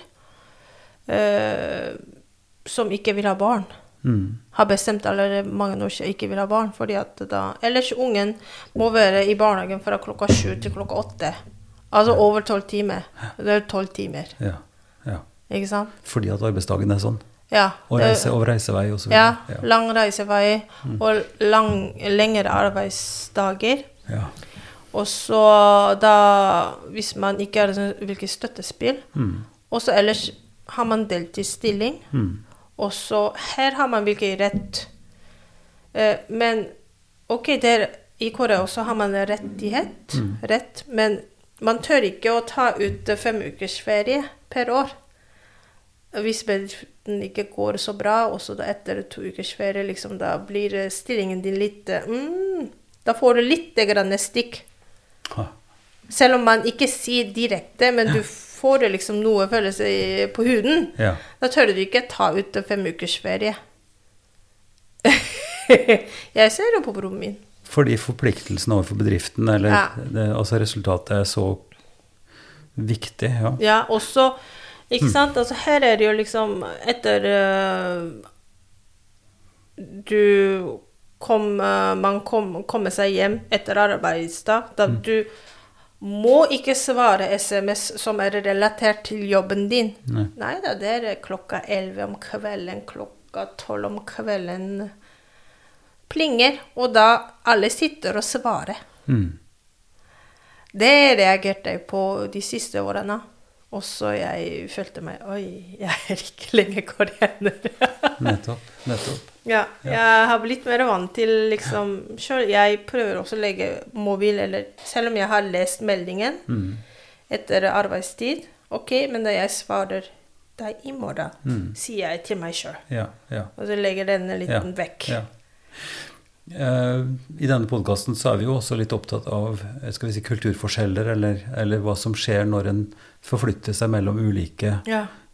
uh, som ikke vil ha barn. Mm. Har bestemt allerede mange år siden ikke vil ha barn. fordi at da, Ellers ungen må være i barnehagen fra klokka sju til klokka åtte. Altså over tolv timer. Det er tolv timer. Ja, ja. Ikke sant? Fordi at arbeidsdagen er sånn. Ja. Og, reise, og reisevei og så ja, videre. lang reisevei og lang, lengre arbeidsdager. Ja. Og så da Hvis man ikke har hvilket støttespill Mm. Og så ellers har man deltidsstilling. Mm. Og så her har man virkelig rett. Eh, men OK, der, i Korea også har man rettighet, Mm. rett, men man tør ikke å ta ut fem ukers ferie per år. Hvis bedriften ikke går så bra, og så etter to ukers ferie, liksom, da blir eh, stillingen din litt eh, mm, Da får du litt grann stikk. Ha. Selv om man ikke sier direkte, men du får du liksom noe følelse på huden. Ja. Da tør du ikke ta ut en fem ukers ferie. jeg ser jo på broren min. Fordi forpliktelsen overfor bedriften, eller Ja. det, altså resultatet, er så viktig. Ja. Ja, også Ikke sant? Altså, her er det jo liksom Etter uh, Du kom uh, Man kom, kommer seg hjem etter arbeidsdag. Da du må ikke svare SMS som er relatert til jobben din. Nei. Da, det er klokka 11 om kvelden, klokka 12 om kvelden plinger, og da alle sitter og svarer. Mm. Det reagerte jeg på de siste årene. Også jeg følte meg Oi, jeg er ikke lenger koreaner. Nettopp. Nettopp. Ja, jeg har blitt mer vant til liksom Selv jeg prøver også å legge mobil, eller selv om jeg har lest meldingen Mm. etter arbeidstid, OK, men da jeg svarer deg i morgen, Mm. sier jeg til meg sjøl. Ja. Ja. Og så legger denne liten Ja, vekk. Ja. Eh, I denne podkasten så er vi jo også litt opptatt av eh, skal vi si, kulturforskjeller, eller, eller hva som skjer når en forflytter seg mellom ulike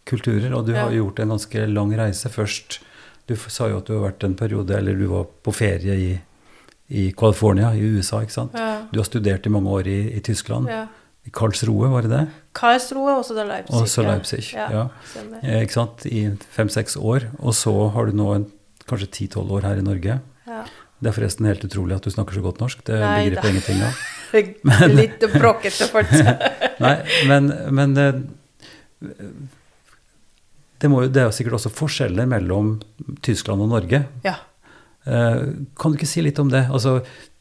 kulturer. Og du har gjort en ganske lang reise først. Du sa jo at du har vært en periode, eller du var på ferie i, i California, i USA, ikke sant? Ja. Du har studert i mange år i, i Tyskland. ja. I Karlsruhe, var det det? Karlsruhe og så Leipzig. Også. Leipzig. Ja. Ja. Eh, ikke sant? I fem-seks år. Og så har du nå en, kanskje ti-tolv år her i Norge. Ja. Det er forresten helt utrolig at du snakker så godt norsk. Det Nei det på ingenting av. Litt bråkete fortsatt. Nei, men, men det, må, det er jo sikkert også forskjeller mellom Tyskland og Norge. ja. Eh, Kan du ikke si litt om det? Altså,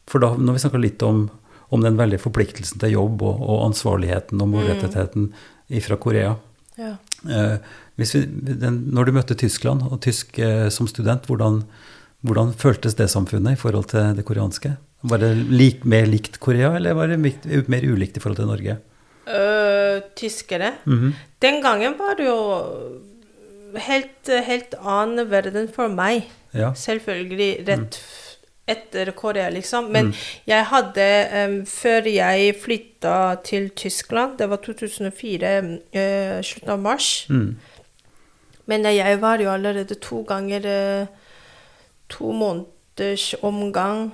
for da, når vi snakker litt om, om den veldige forpliktelsen til jobb og, og ansvarligheten og målrettheten fra Korea ja. eh, hvis vi, den, Når du møtte Tyskland og tysk eh, som student, hvordan, hvordan føltes det samfunnet i forhold til det koreanske? Var det lik, mer likt Korea, eller var det mer ulikt i forhold til Norge? Uh, tyskere. Mhm. Den gangen var det jo helt, helt annen verden for meg. Ja. Selvfølgelig rett f- etter Korea, liksom. Men Mm. jeg hadde um, Før jeg flytta til Tyskland, det var 2004, uh, slutten av mars Mm. Men eh, jeg var jo allerede to ganger uh, To måneders omgang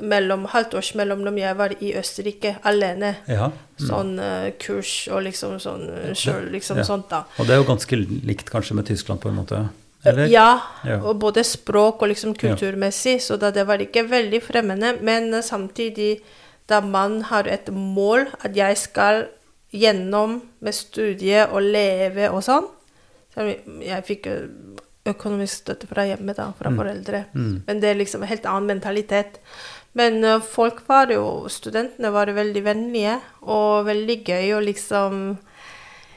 mellom halvt års mellomrom. Jeg var i Østerrike alene. ja. Mm. Sånn uh, kurs og liksom sånn eh, sjøl, liksom Ja. sånt, da. Og det er jo ganske likt kanskje med Tyskland på en måte? Eller? Ja, Ja. og både språk og liksom kulturmessig, så da det var ikke veldig fremmede. Men eh, samtidig, da man har et mål at jeg skal gjennom med studiet og leve og sånn så Jeg fikk økonomisk støtte fra hjemmet, da, fra Mm. foreldre. Mm. Men det er liksom en helt annen mentalitet. Men eh, folk var jo Studentene var veldig vennlige og veldig gøy og liksom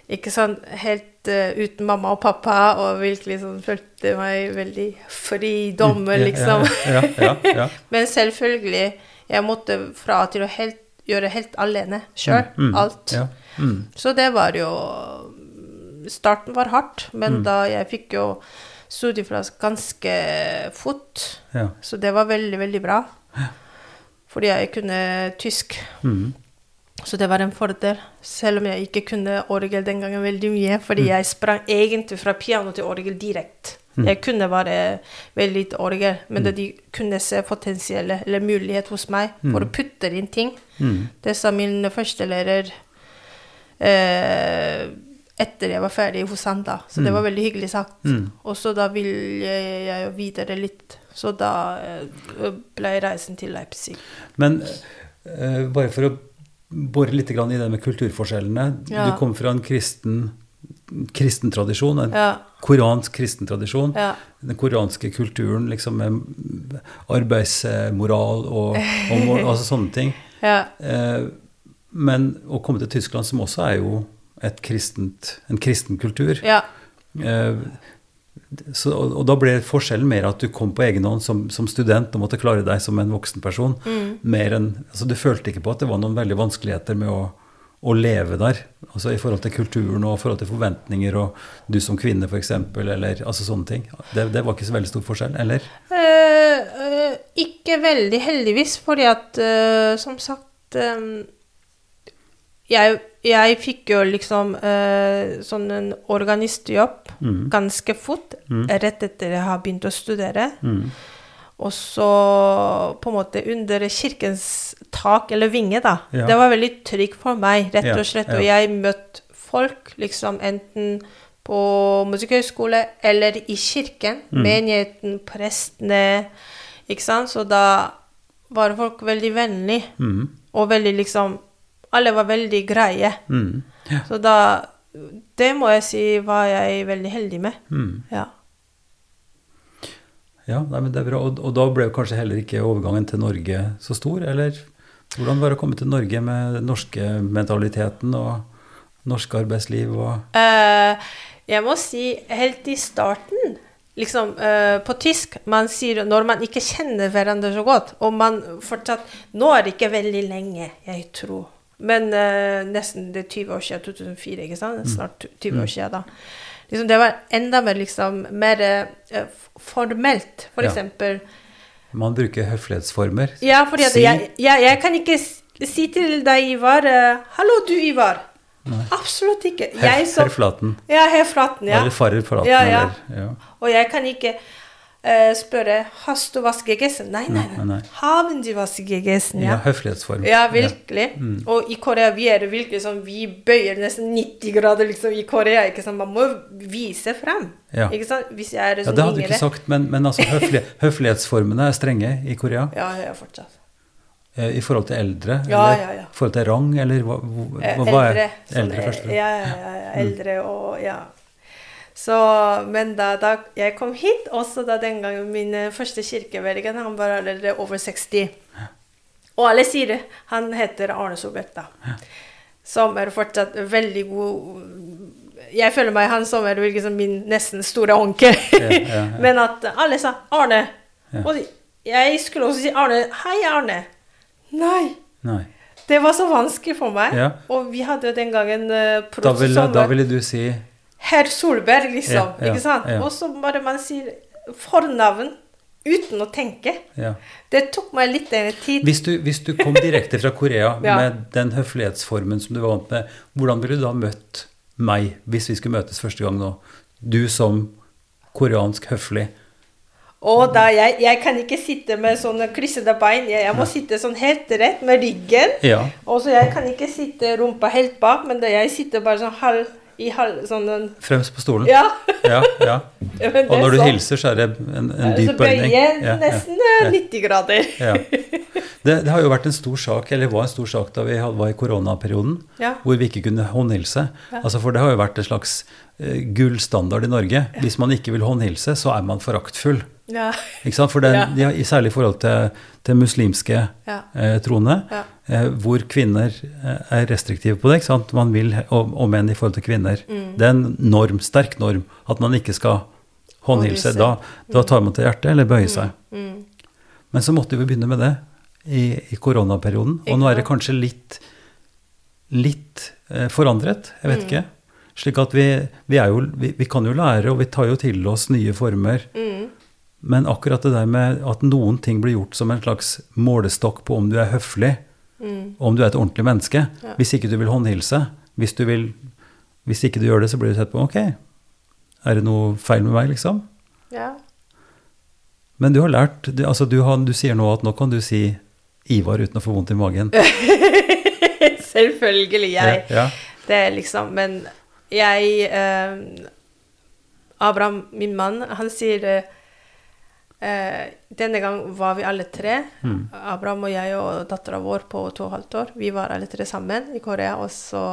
Ikke sånn helt uh, uten mamma og pappa, og virkelig sånn følte meg veldig fridommer, Ja, liksom. Ja, ja, ja, ja. Men selvfølgelig, jeg måtte fra til å helt, gjøre helt alene sjøl. Mm, mm, Alt. Ja. Mm. Så det var jo Starten var hardt, men Mm. da jeg fikk jo studieplass ganske fort, ja. så det var veldig, veldig bra. Fordi jeg kunne tysk. Mm. Så det var en fordel. Selv om jeg ikke kunne orgel den gangen veldig mye, fordi jeg sprang egentlig fra piano til orgel direkte. Mm. Jeg kunne bare veldig lite orgel, men da de kunne se potensielle eller mulighet hos meg for å putte inn ting. Mm. Det sa min førstelærer eh, etter jeg var ferdig hos han, da. Så det Mm. var veldig hyggelig sagt. Mm. Og så da ville jeg jo videre litt. Så da eh, ble reisen til Leipzig. Men uh, bare for å bore litt grann i det med kulturforskjellene. Ja. Du kom fra en kristen, kristen tradisjon, en Ja. koransk kristen tradisjon. Ja. Den koranske kulturen liksom med arbeidsmoral og, og mål, altså sånne ting. ja. Eh, men å komme til Tyskland, som også er jo et kristent, en kristen kultur ja. eh, så, og, og da ble forskjellen mer at du kom på egen hånd som, som student og måtte klare deg som en voksen person. Mm. Mer enn, altså Du følte ikke på at det var noen veldig vanskeligheter med å, å leve der. altså I forhold til kulturen og i forhold til forventninger og du som kvinne f.eks. Eller altså sånne ting. Det, det var ikke så veldig stor forskjell, eller? Eh, eh, ikke veldig, heldigvis, fordi at eh, som sagt eh, jeg, jeg fikk jo liksom uh, sånn en organistjobb Mm. ganske fort, Mm. rett etter jeg har begynt å studere. Mm. Og så på en måte under kirkens tak, eller vinge, da. Ja. Det var veldig trygt for meg, rett og slett. ja. Og jeg møtte folk liksom enten på musikkhøgskole eller i kirken. Mm. Menigheten, prestene. Ikke sant? Så da var folk veldig vennlige. Mm. Og veldig liksom Alle var veldig greie. Mm. Ja. Så da Det må jeg si var jeg veldig heldig med. Mm. Ja. Ja, nei, men det er bra. Og, og da ble kanskje heller ikke overgangen til Norge så stor, eller Hvordan var det å komme til Norge med den norske mentaliteten og norsk arbeidsliv og uh, jeg må si helt i starten liksom uh, På tysk man sier når man ikke kjenner hverandre så godt, og man fortsatt Nå er det ikke veldig lenge, jeg tror. Men uh, nesten det er 20 år siden, 2004, ikke sant? Snart 20 år siden da. Liksom, det var enda mer liksom mer uh, formelt. For Ja. eksempel Man bruker høflighetsformer. Ja, at Si- jeg, jeg, jeg kan ikke si til deg, Ivar uh, 'Hallo, du, Ivar'. Absolutt ikke. Herr Flaten. Ja, herr Flaten, ja. Eller farer Flaten. Ja, ja. Eller, ja. Og jeg kan ikke eh, spørre 'Hast du was gegessen?' Nei, nei, Nei, nei. Haben Sie was ja, Ja. høflighetsform. Ja, virkelig. Og i Korea vi er virkelig sånn Vi bøyer nesten 90 grader liksom i Korea. ikke sant? Man må vise frem. Ja. Ikke sant? Hvis jeg er Ja, sånn det hadde du ikke sagt, men, men altså, høflig, høflighetsformene er strenge i Korea. Ja, ja, fortsatt. Eh, I forhold til eldre? Ja, eller ja, ja. I forhold til rang, eller hva, hva, hva, hva er Eldre. sånn, Eldre eh, først. Ja, ja, ja, ja. Eldre og ja. Så, men da, da jeg kom hit, også da den gangen min eh, første kirkevelger, han var allerede over 60. Og alle sier det. Han heter Arne Solbekk, da. Som er fortsatt veldig god Jeg føler meg han som er liksom min nesten store onkel. Ja, ja, ja. Men at alle sa Arne. Og jeg skulle også si Arne. Hei, Arne. Nei. Nei. Det var så vanskelig for meg. Og vi hadde jo den gangen uh, Da ville, da ville du si Herr Solberg, liksom. Ja, ja, ikke sant? ja. Og så bare man sier fornavn uten å tenke. ja. Det tok meg litt tid. Hvis du, hvis du kom direkte fra Korea Ja. med den høflighetsformen som du var vant med, hvordan ville du da møtt meg hvis vi skulle møtes første gang nå? Du som koreansk høflig. Og da jeg, jeg kan ikke sitte med sånne kryssede bein. Jeg, jeg må sitte sånn helt rett med ryggen. Ja. Og så jeg kan ikke sitte rumpa helt bak, men jeg sitter bare sånn halv i halv sånn en, Fremst på stolen. Ja. ja, ja. Og når du sånn. hilser, så er det en, en Så dyp bøyer bøyning. jeg Ja, ja. nesten eh, 90 grader. Ja. Det, det har jo vært en stor sak, eller var en stor sak da vi var i koronaperioden, hvor vi ikke kunne håndhilse. Altså For det har jo vært en slags uh, gullstandard i Norge. Hvis man ikke vil håndhilse, så er man foraktfull. Ja. Ikke sant? For den, Ja. de har, Særlig i forhold til, til muslimske Ja. eh, troende, Ja. eh, hvor kvinner eh, er restriktive på det. ikke sant? Man vil, og, og menn i forhold til kvinner. Mm. Det er en norm, sterk norm at man ikke skal håndhilse. Da, da tar man til hjertet eller bøyer seg. Mm. Men så måtte vi begynne med det i, i koronaperioden. Og nå er det kanskje litt, litt eh, forandret. Jeg Mm. vet ikke. Slik at vi, vi, er jo, vi, vi kan jo lære, og vi tar jo til oss nye former. Mm. Men akkurat det der med at noen ting blir gjort som en slags målestokk på om du er høflig, Mm. om du er et ordentlig menneske Ja. Hvis ikke du vil håndhilse, hvis, du vil, hvis ikke du gjør det, så blir du sett på Ok, er det noe feil med meg, liksom? Ja. Men du har lært du, altså du, har, du sier nå at nå kan du si Ivar uten å få vondt i magen. Selvfølgelig. Jeg. Ja, Det er liksom Men jeg eh, Abraham, min mann, han sier eh, eh, Denne gang var vi alle tre. Mm. Abraham og jeg og dattera vår på to og et halvt år. Vi var alle tre sammen i Korea. Og så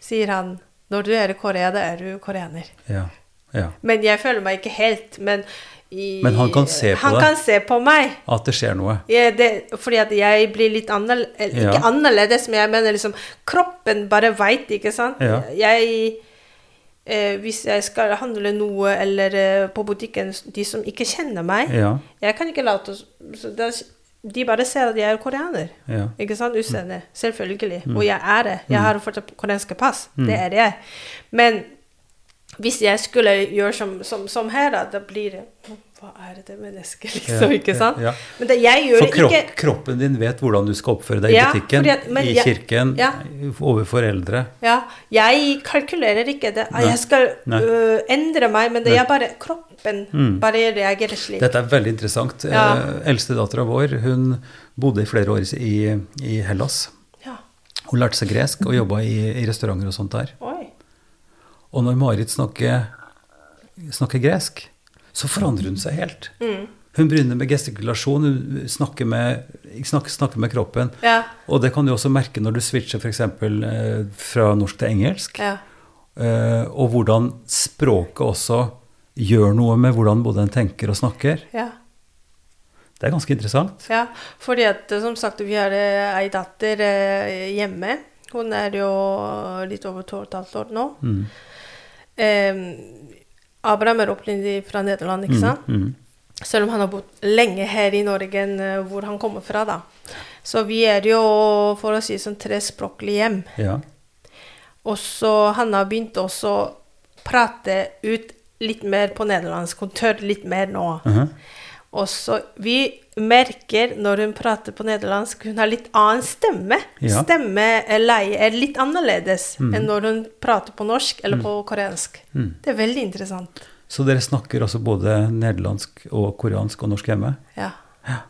sier han Når du er i Korea, da er du koreaner. ja, ja. Men jeg føler meg ikke helt. Men, i, Men han kan se på han kan se på meg. At det skjer noe. Ja, det, fordi at jeg blir litt annerledes Ja. Ikke annerledes, men jeg mener liksom Kroppen bare veit, ikke sant? Ja. Jeg eh, Hvis jeg skal handle noe, eller eh, på butikken De som ikke kjenner meg Ja, Jeg kan ikke late så De bare ser at jeg er koreaner. ja. Ikke sant? Utseende. Selvfølgelig. Mm. Og jeg er det. Jeg har fortsatt koreanske pass. Det er jeg. Men hvis jeg skulle gjøre som, som, som her, da, da blir det Hva er det mennesket, liksom? Ja, ikke sant? ja, ja. Men det, jeg gjør For kropp, ikke kroppen din vet hvordan du skal oppføre deg i butikken, men i kirken, overfor eldre. Ja, jeg kalkulerer ikke det. Jeg skal øh, endre meg, men det er bare kroppen Mm. bare reagerer slik. Dette er veldig interessant. Ja. Eh, Eldstedattera vår hun bodde i flere år i, i Hellas. Hun lærte seg gresk og jobba i, i restauranter og sånt der. Oi. Og når Marit snakker, snakker gresk, så forandrer hun seg helt. Mm. Hun begynner med gestikulasjon, hun snakker med, snakker, snakker med kroppen. Ja. Og det kan du også merke når du switcher f.eks. Eh, fra norsk til engelsk. Ja. Eh, og hvordan språket også gjør noe med hvordan både en tenker og snakker. Ja. Det er ganske interessant. Ja, fordi at eh, som sagt, vi har ei datter hjemme. Hun er jo litt over to og et halvt år nå. Mm. Abraham er opprinnelig fra Nederland, ikke sant? Mm. Mm. Selv om han har bodd lenge her i Norge enn eh, hvor han kommer fra, da. Så vi er jo, for å si sånn, trespråklig hjem. Ja. Og så han har begynt også å prate ut litt mer på nederlandsk. Hun tør litt mer nå. Mhm. Og så vi merker når hun prater på nederlandsk, hun har litt annen stemme. Ja. Stemmeleie er litt annerledes enn når hun prater på norsk eller på koreansk. Mm. Det er veldig interessant. Så dere snakker altså både nederlandsk og koreansk og norsk hjemme? Ja. ja.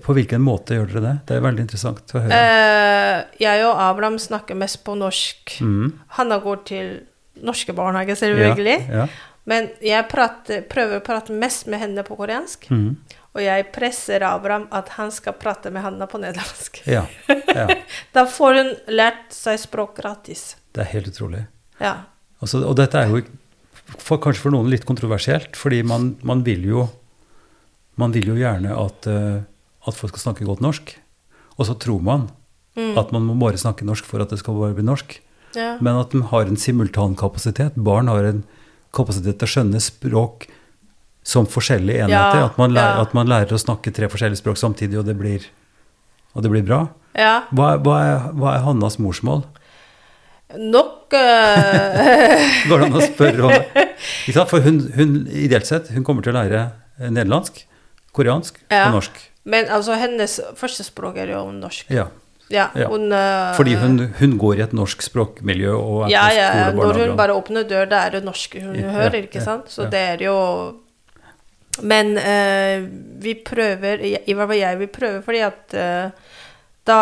På hvilken måte gjør dere det? Det er veldig interessant å høre. Uh, jeg og Abraham snakker mest på norsk. Mm. Han går til norske barnehager, selvfølgelig. Ja, ja. Men jeg prater, prøver å prate mest med henne på koreansk. Mm. Og jeg presser Abraham at han skal prate med Hanna på nederlandsk. ja. ja. Da får hun lært seg språk gratis. Det er helt utrolig. Ja. Altså, og dette er jo for, kanskje for noen litt kontroversielt, fordi man, man vil jo man vil jo gjerne at, uh, at folk skal snakke godt norsk. Og så tror man Mm. at man må bare snakke norsk for at det skal bare bli norsk. ja. Men at de har en simultankapasitet. Barn har en kapasitet til å skjønne språk som forskjellige enheter. Ja, at, man lærer, ja. at man lærer å snakke tre forskjellige språk samtidig, og det blir, og det blir bra. ja. Hva, hva, er, hva er Hannas morsmål? Nok uh... Går det an å spørre det? For hun, hun, ideelt sett, hun kommer til å lære eh, nederlandsk, koreansk og norsk. Men altså, hennes første språk er jo norsk. Ja, Ja, hun ja. fordi hun, hun går i et norsk språkmiljø og er Ja, på skole og Når hun bare åpner dør, da er det norsk hun hører, ikke sant? Så det er jo Men uh, vi prøver, i i hvert fall jeg vil prøve, fordi at uh, da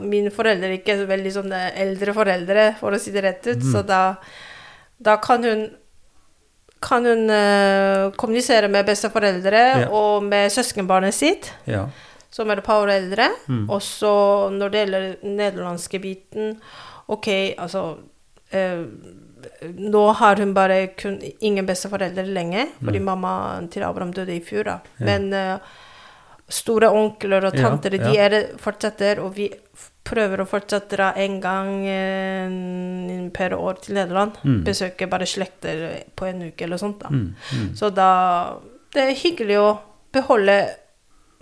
mine foreldre ikke er veldig sånne eldre foreldre, for å si det rett ut, Mm. så da, da kan hun kan hun uh, kommunisere med besteforeldre Ja. og med søskenbarnet sitt Ja. Som er et par år eldre. Mm. Og så når det gjelder den nederlandske biten Ok, altså eh, Nå har hun bare kun ingen besteforeldre lenger, fordi mamma til Abraham døde i fjor. da. Ja. Men eh, store onkler og Ja, tanter, de er, fortsetter, og vi prøver å fortsette da en gang eh, per år til Nederland. Mm. Besøke bare slekter på en uke eller sånt. da. Mm, mm. Så da Det er hyggelig å beholde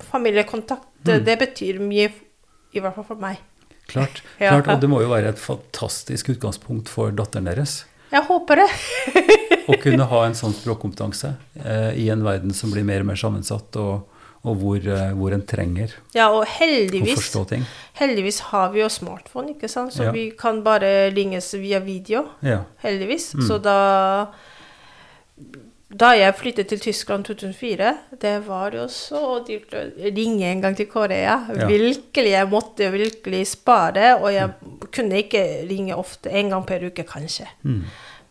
familiekontakt. Det, Mm. det betyr mye, i hvert fall for meg. Klart. Ja. Klart. Og det må jo være et fantastisk utgangspunkt for datteren deres. Jeg håper det. Å kunne ha en sånn språkkompetanse eh, i en verden som blir mer og mer sammensatt, og, og hvor, eh, hvor en trenger Ja, og å forstå ting. heldigvis har vi jo smartphone, ikke sant? så Ja. vi kan bare ringes via video. Ja. Heldigvis. Mm. Så da Da jeg flyttet til Tyskland 2004, det var jo så dyrt å ringe en gang til Korea. Ja. Virkelig, jeg måtte virkelig spare, og jeg kunne ikke ringe ofte. En gang per uke, kanskje. Mm.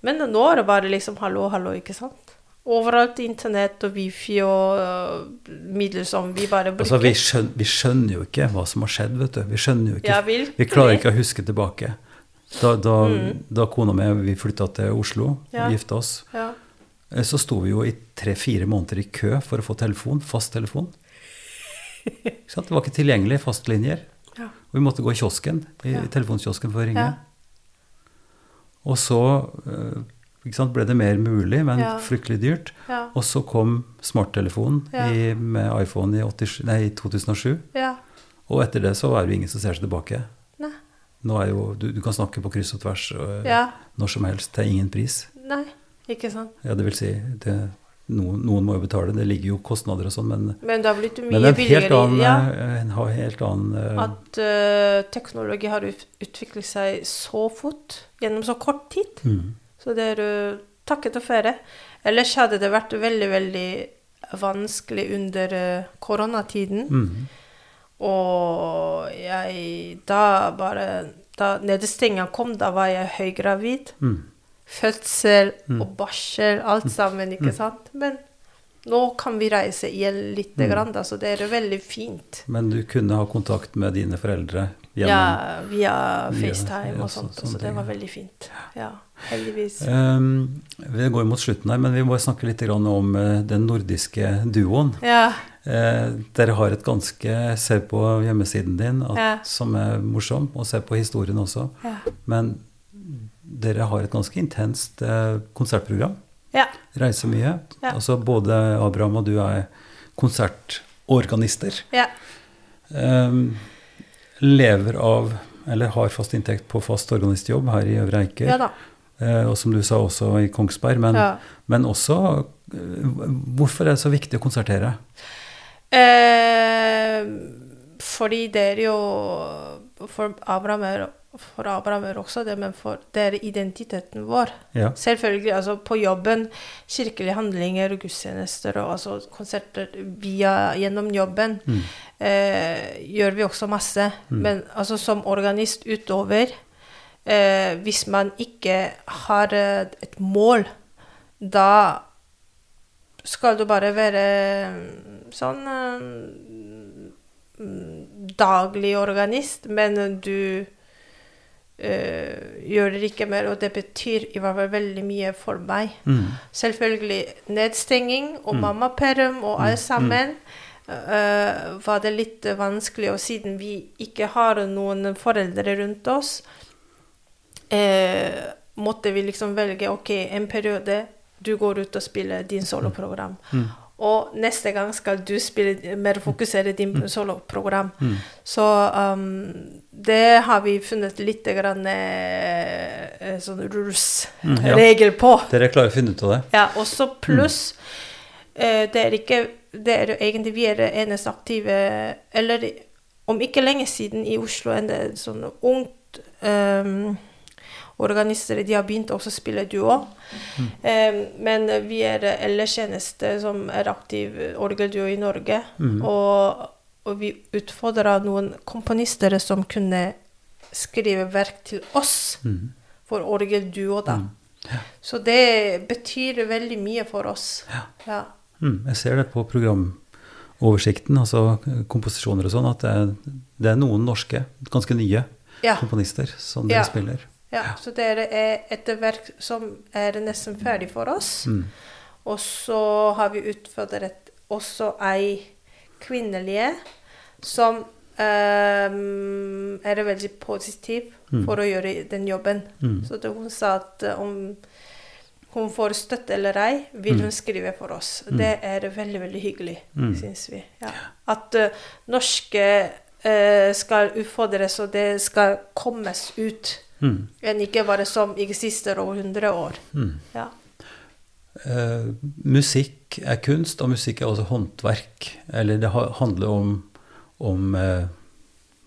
Men nå er det bare liksom hallo, hallo, ikke sant? Overalt internett og wifi og uh, midler som vi bare bruker. Altså, vi, skjønner, vi skjønner jo ikke hva som har skjedd, vet du. Vi skjønner jo ikke. Ja, vi klarer ikke å huske tilbake. Da, da, Mm. da kona mi vi flytta til Oslo Ja. gifta oss, Ja. Eh, så sto vi jo i tre-fire måneder i kø for å få telefon, fast telefon. Det var ikke tilgjengelig fastlinjer. Ja. Og vi måtte gå i kiosken, i Ja. telefonkiosken for å ringe. Ja. Og så eh, ikke sant, ble det mer mulig, men fryktelig dyrt. Ja. Og så kom smarttelefonen med iPhone i, 80, nei, i 2007. ja. Og etter det så er det jo ingen som ser seg tilbake. Nei. Nå er jo, du, du kan snakke på kryss og tvers og, Ja. når som helst til ingen pris. Nei, ikke sant. Ja, det vil si, det, noen, noen må jo betale, det ligger jo kostnader og sånn, men, Men det har blitt mye billigere. annen, ja. øh, en har helt annen uh, At uh, teknologi har utviklet seg så fort gjennom så kort tid. mm, Så det er uh, takket og føre. Ellers hadde det vært veldig, veldig vanskelig under koronatiden. mm, Og jeg da bare Da nedstenginga kom, da var jeg høygravid. mm, Fødsel Mm. og barsel, alt sammen, ikke sant? Men nå kan vi reise igjen lite Mm. grann, så det er veldig fint. Men du kunne ha kontakt med dine foreldre gjennom Ja, via Via- FaceTime ja, og sånt. så, Så det var veldig fint. Ja, heldigvis. Um, Vi går mot slutten her, men vi må snakke litt grann om eh, den nordiske duoen. Ja. Eh, dere har et ganske ser på hjemmesiden din at, Ja. som er morsom, og ser på historien også. Ja. Men dere har et ganske intenst eh, konsertprogram. ja. Reiser mye. Ja. Altså både Abraham og du er konsertorganister. ja. Um, lever av, eller har fast inntekt på fast organistjobb her i Øvre Eiker. Ja. Eh, og som du sa også i Kongsberg. Men, men også uh, Hvorfor er det så viktig å konsertere? Uh, fordi det er jo For Abraham er, for Abraham er også det, men for det er identiteten vår. Ja. Selvfølgelig, altså på jobben, kirkelige handlinger, gudstjenester og altså konserter via, gjennom jobben, Mm. eh, gjør vi også masse. Men altså som organist utover, eh, hvis man ikke har eh, et mål, da skal du bare være mm, sånn eh, mm, daglig organist, men du eh, gjør det ikke mer, og det betyr i hvert fall veldig mye for meg. Mm. Selvfølgelig nedstenging og mammaperm og alt sammen. uh, var det litt vanskelig, og siden vi ikke har noen foreldre rundt oss, uh, måtte vi liksom velge ok, en periode du går ut og spiller din soloprogram. Mm. Og neste gang skal du spille mer fokusere din soloprogram. Mm. Så um, det har vi funnet litt grann, eh, sånn rules, Mm, ja. på. Dere klarer å finne ut av det? Ja, også pluss eh, Det er ikke Det er egentlig vi er det eneste aktive Eller om ikke lenge siden i Oslo en del sånn ungt um, organister de har begynt også å spille duo. Eh, men vi er ellers eneste som er aktiv orgelduo i Norge. Mm. Og, og vi utfordra noen komponister som kunne skrive verk til oss Mm. for orgelduo, da. Så det betyr veldig mye for oss. Ja. Mm. Jeg ser det på programoversikten, altså komposisjoner og sånn, at det er, det er noen norske, ganske nye Ja. komponister som dere Ja. spiller. Ja. Så det er et verk som er nesten ferdig for oss. Mm. Og så har vi utfordret også ei kvinnelige som um, er veldig positiv Mm. for å gjøre den jobben. Mm. Så det, hun sa at eh, om hun får støtte eller ei, vil hun skrive for oss. Det er veldig, veldig hyggelig, Mm. syns vi. Ja. At uh, norske uh, skal utfordres, og det skal kommes ut. Mm. Enn ikke bare som i siste århundre år. Mm. Ja. Eh, musikk er kunst, og musikk er også håndverk. Eller det handler om, om eh,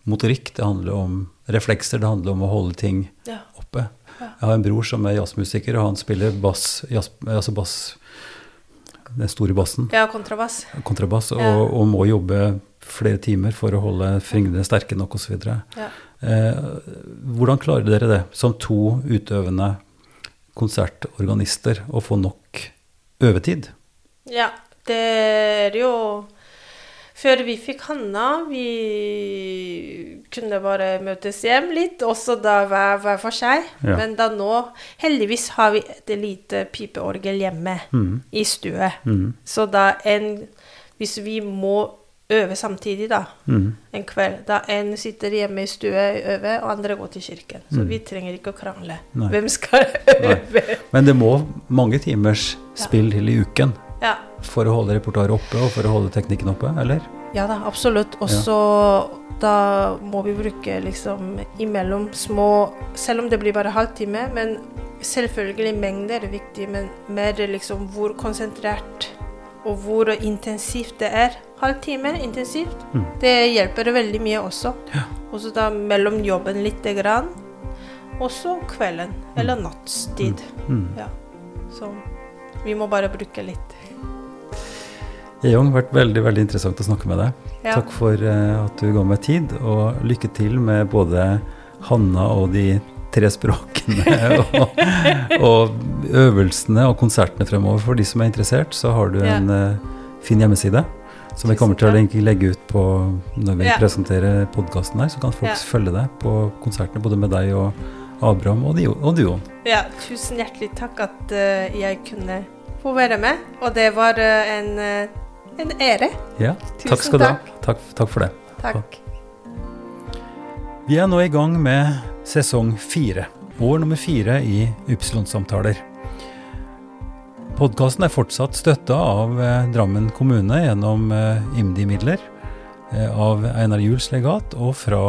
motorikk, det handler om reflekser, det handler om å holde ting ja. oppe. Ja. Jeg har en bror som er jazzmusiker, og han spiller bass, jazz, altså bass den store bassen, Ja, kontrabass. kontrabass, og, og må jobbe flere timer for å holde fingrene sterke nok osv. Ja. Eh, hvordan klarer dere det, som to utøvende konsertorganister, å få nok øvetid? ja, det er jo Før vi fikk Hanna, vi kunne bare møtes hjem litt, også da hver, hver for seg. Ja. Men da nå, heldigvis, har vi et lite pipeorgel hjemme Mm. i stue. Mm. Så da en Hvis vi må øve samtidig, da, Mm. en kveld Da en sitter hjemme i stue og øver, og andre går til kirken. Så Mm. vi trenger ikke å krangle. Nei. Hvem skal Nei. øve? Men det må mange timers spill til i uken Ja. for å holde repertoaret oppe og for å holde teknikken oppe, eller? Ja da, absolutt. Og så da må vi bruke liksom imellom små Selv om det blir bare halvtime, men selvfølgelig mengder er viktig, men mer liksom hvor konsentrert og hvor intensivt det er. Halvtime intensivt. Mm. Det hjelper veldig mye også. Ja. Og så da mellom jobben lite grann. Og så kvelden eller nattstid. Mm. Ja. Så vi må bare bruke litt. Jong, vært veldig veldig interessant å snakke med deg. Ja. Takk for eh, at du ga meg tid, og lykke til med både Hanna og de tre språkene og, og øvelsene og konsertene fremover. For de som er interessert, så har du en eh, fin hjemmeside Som vi kommer til å legge- ut på når vi presenterer podkasten her, så kan folk følge deg på konsertene, både med deg og Abraham og, du, og duoen. Ja, tusen hjertelig takk at uh, jeg kunne få være med. Og det var uh, en, en ære. Ja, Tusen takk skal du ha. Takk, takk for det. Takk. Vi er nå i gang med sesong fire. År nummer fire i Ypsilon-samtaler. Podkasten er fortsatt støtta av eh, Drammen kommune gjennom eh, IMDi-midler, eh, av Einar Juels legat og fra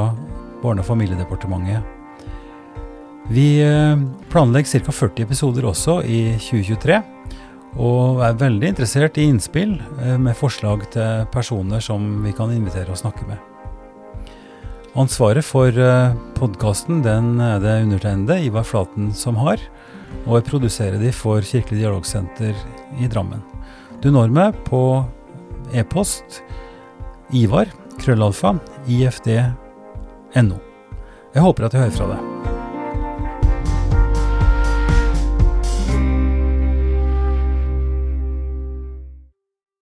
Barne- og familiedepartementet. Vi planlegger ca. 40 episoder også i 2023, og er veldig interessert i innspill med forslag til personer som vi kan invitere og snakke med. Ansvaret for uh, podkasten den er det undertegnede, Ivar Flaten, som har. Og jeg produserer de for Kirkelig dialogsenter i Drammen. Du når meg på e-post ivar krøllalfa ifd.no. Jeg håper at jeg hører fra deg.